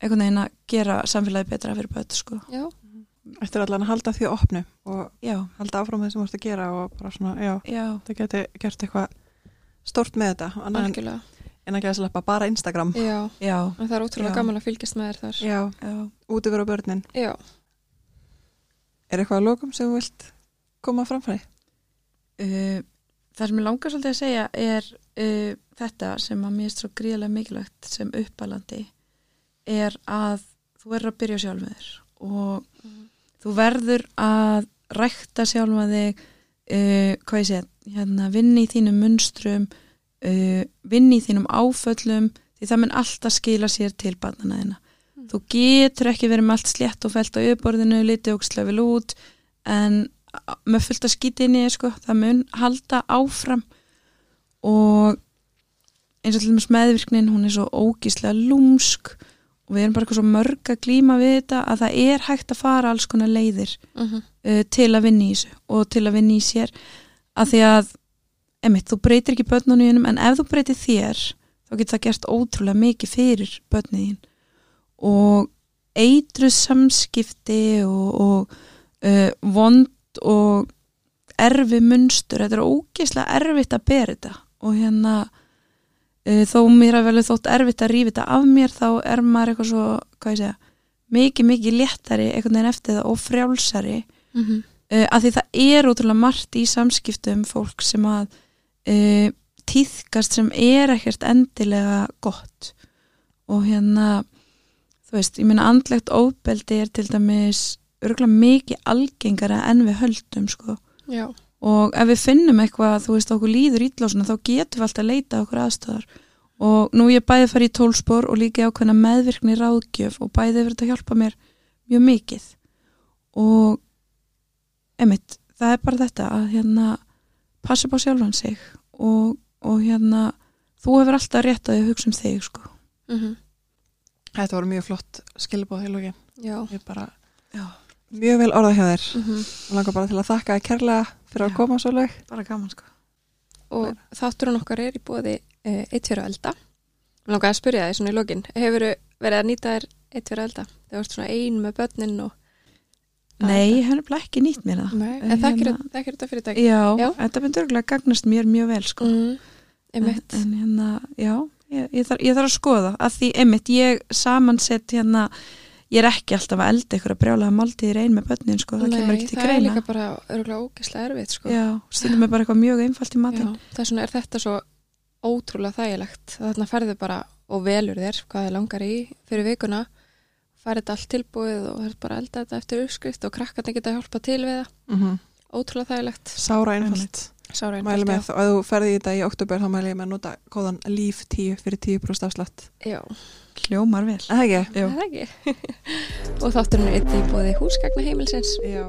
einhvern veginn að gera samfélagi betra fyrir börn sko. Já, Eftir allan að halda því opnu og já, halda áfram það sem þú ert að gera og bara svona, já, já, það geti gert eitthvað stórt með þetta en, algjörlega. en að geta sleppa bara Instagram Já, já, en það er ótrúlega Já. gaman að fylgjast með þér þar. Já, já. út yfir á börnin Já, Er eitthvað að lokum sem þú vilt koma framfæri? Uh, það sem ég langar svolítið að segja er uh, þetta sem að mér er svo gríðlega mikilvægt sem uppalandi er að þú verður að byrja sjálf með þér og þú verður að rækta sjálf með þig uh, hvað ég segja, hérna vinni í þínum munstrum uh, vinni í þínum áföllum því það mun alltaf skila sér til barnana þina Mm. þú getur ekki verið með allt slétt og fælt á yfirborðinu, litið og slefil út en með fullt að skýta inn í sko, það mun halda áfram. Og eins og til dæmis meðvirknin hún er svo ógíslega lúmsk og við erum bara eitthvað svo mörg að glíma við þetta að það er hægt að fara alls konar leiðir mm uh, til að vinna í þessu og til að vinna í sér. Að því að emitt, þú breytir ekki börnunum en ef þú breytir þér þá getur það gert ótrúlega mikið fyrir börnin þín. Og eitruð samskipti og, og uh, vond og erfi munstur, þetta er ógeðslega erfitt að bera þetta. Og hérna uh, þó mér að vel þótt erfitt að rífa þetta af mér þá er maður eitthvað svo, hvað ég segja mikið, mikið léttari einhvern veginn eftir það og frjálsari. -hmm. uh, að því það er útrúlega margt í samskiptum fólk sem að uh, týðkast sem er ekkert endilega gott. Og hérna þú veist, ég meina andlegt óbeldi er til dæmis örgulega mikið algengara en við höldum sko. Já, og ef við finnum eitthvað, þú veist, okkur líður ítla og svona, þá getum við alltaf að leita okkur aðstöðar og nú ég bæði að fara í tólspor og líka ákveðna meðvirkni ráðgjöf og bæði verið að hjálpa mér mjög mikið. Og emitt, það er bara þetta að hérna passa upp á sjálfan sig og, og hérna þú hefur alltaf rétt að hugsa um þig sko. Mm Þetta voru mjög flott skilbóð í lógin já. Ég bara Já. Mjög vel orðað hjá þér Mm og langar bara til að þakka þér kærlega fyrir Já. að koma svo lög bara gaman sko Og þátturinn okkar er í bóði uh, eitt fyrir elda. Mér langar að spyrja því svona í lokin. Hefur verið að nýta þér eitt fyrir elda? Það vart svona ein með börnin og... Nei, ég hef nefnilega ekki nýtt mér það Nei, en Hérna- þekkir þetta fyrirtæki? Já, Já. þetta myndi örgulega gagnast mér mjög vel sko Mm, einmitt. en, en hérna, já ég, ég, þarf, ég þarf að skoða að því einmitt ég samansett hérna ég er ekki alltaf að elda ykkur að brjálega máltíðir ein með börnin sko, það kemur ekki til það er greina líka bara örgulega ógeðslega erfitt sko. já, stundum er bara eitthvað mjög einfalt í matinn Já, þess vegna er þetta svo ótrúlega þægilegt. Þarna ferðu bara og velur þér hvað þið langar í fyrir vikuna, færið þetta allt tilbúið og það er bara að elda þetta eftir uppskrift og krakkarnir geta hjálpa til við það. mm -hmm. Ótrúlega þægilegt. Sára einfalt Sára Mæli einfalt, með, og ef þú ferði í þetta í oktober þá mæli ég með að nota kóðan LÍF 10 fyrir 10% afslátt Já, hljómar vel Það ekki? Jú. það ekki. og þátturinn er eitt í bóði húsgagna heimilsins. Já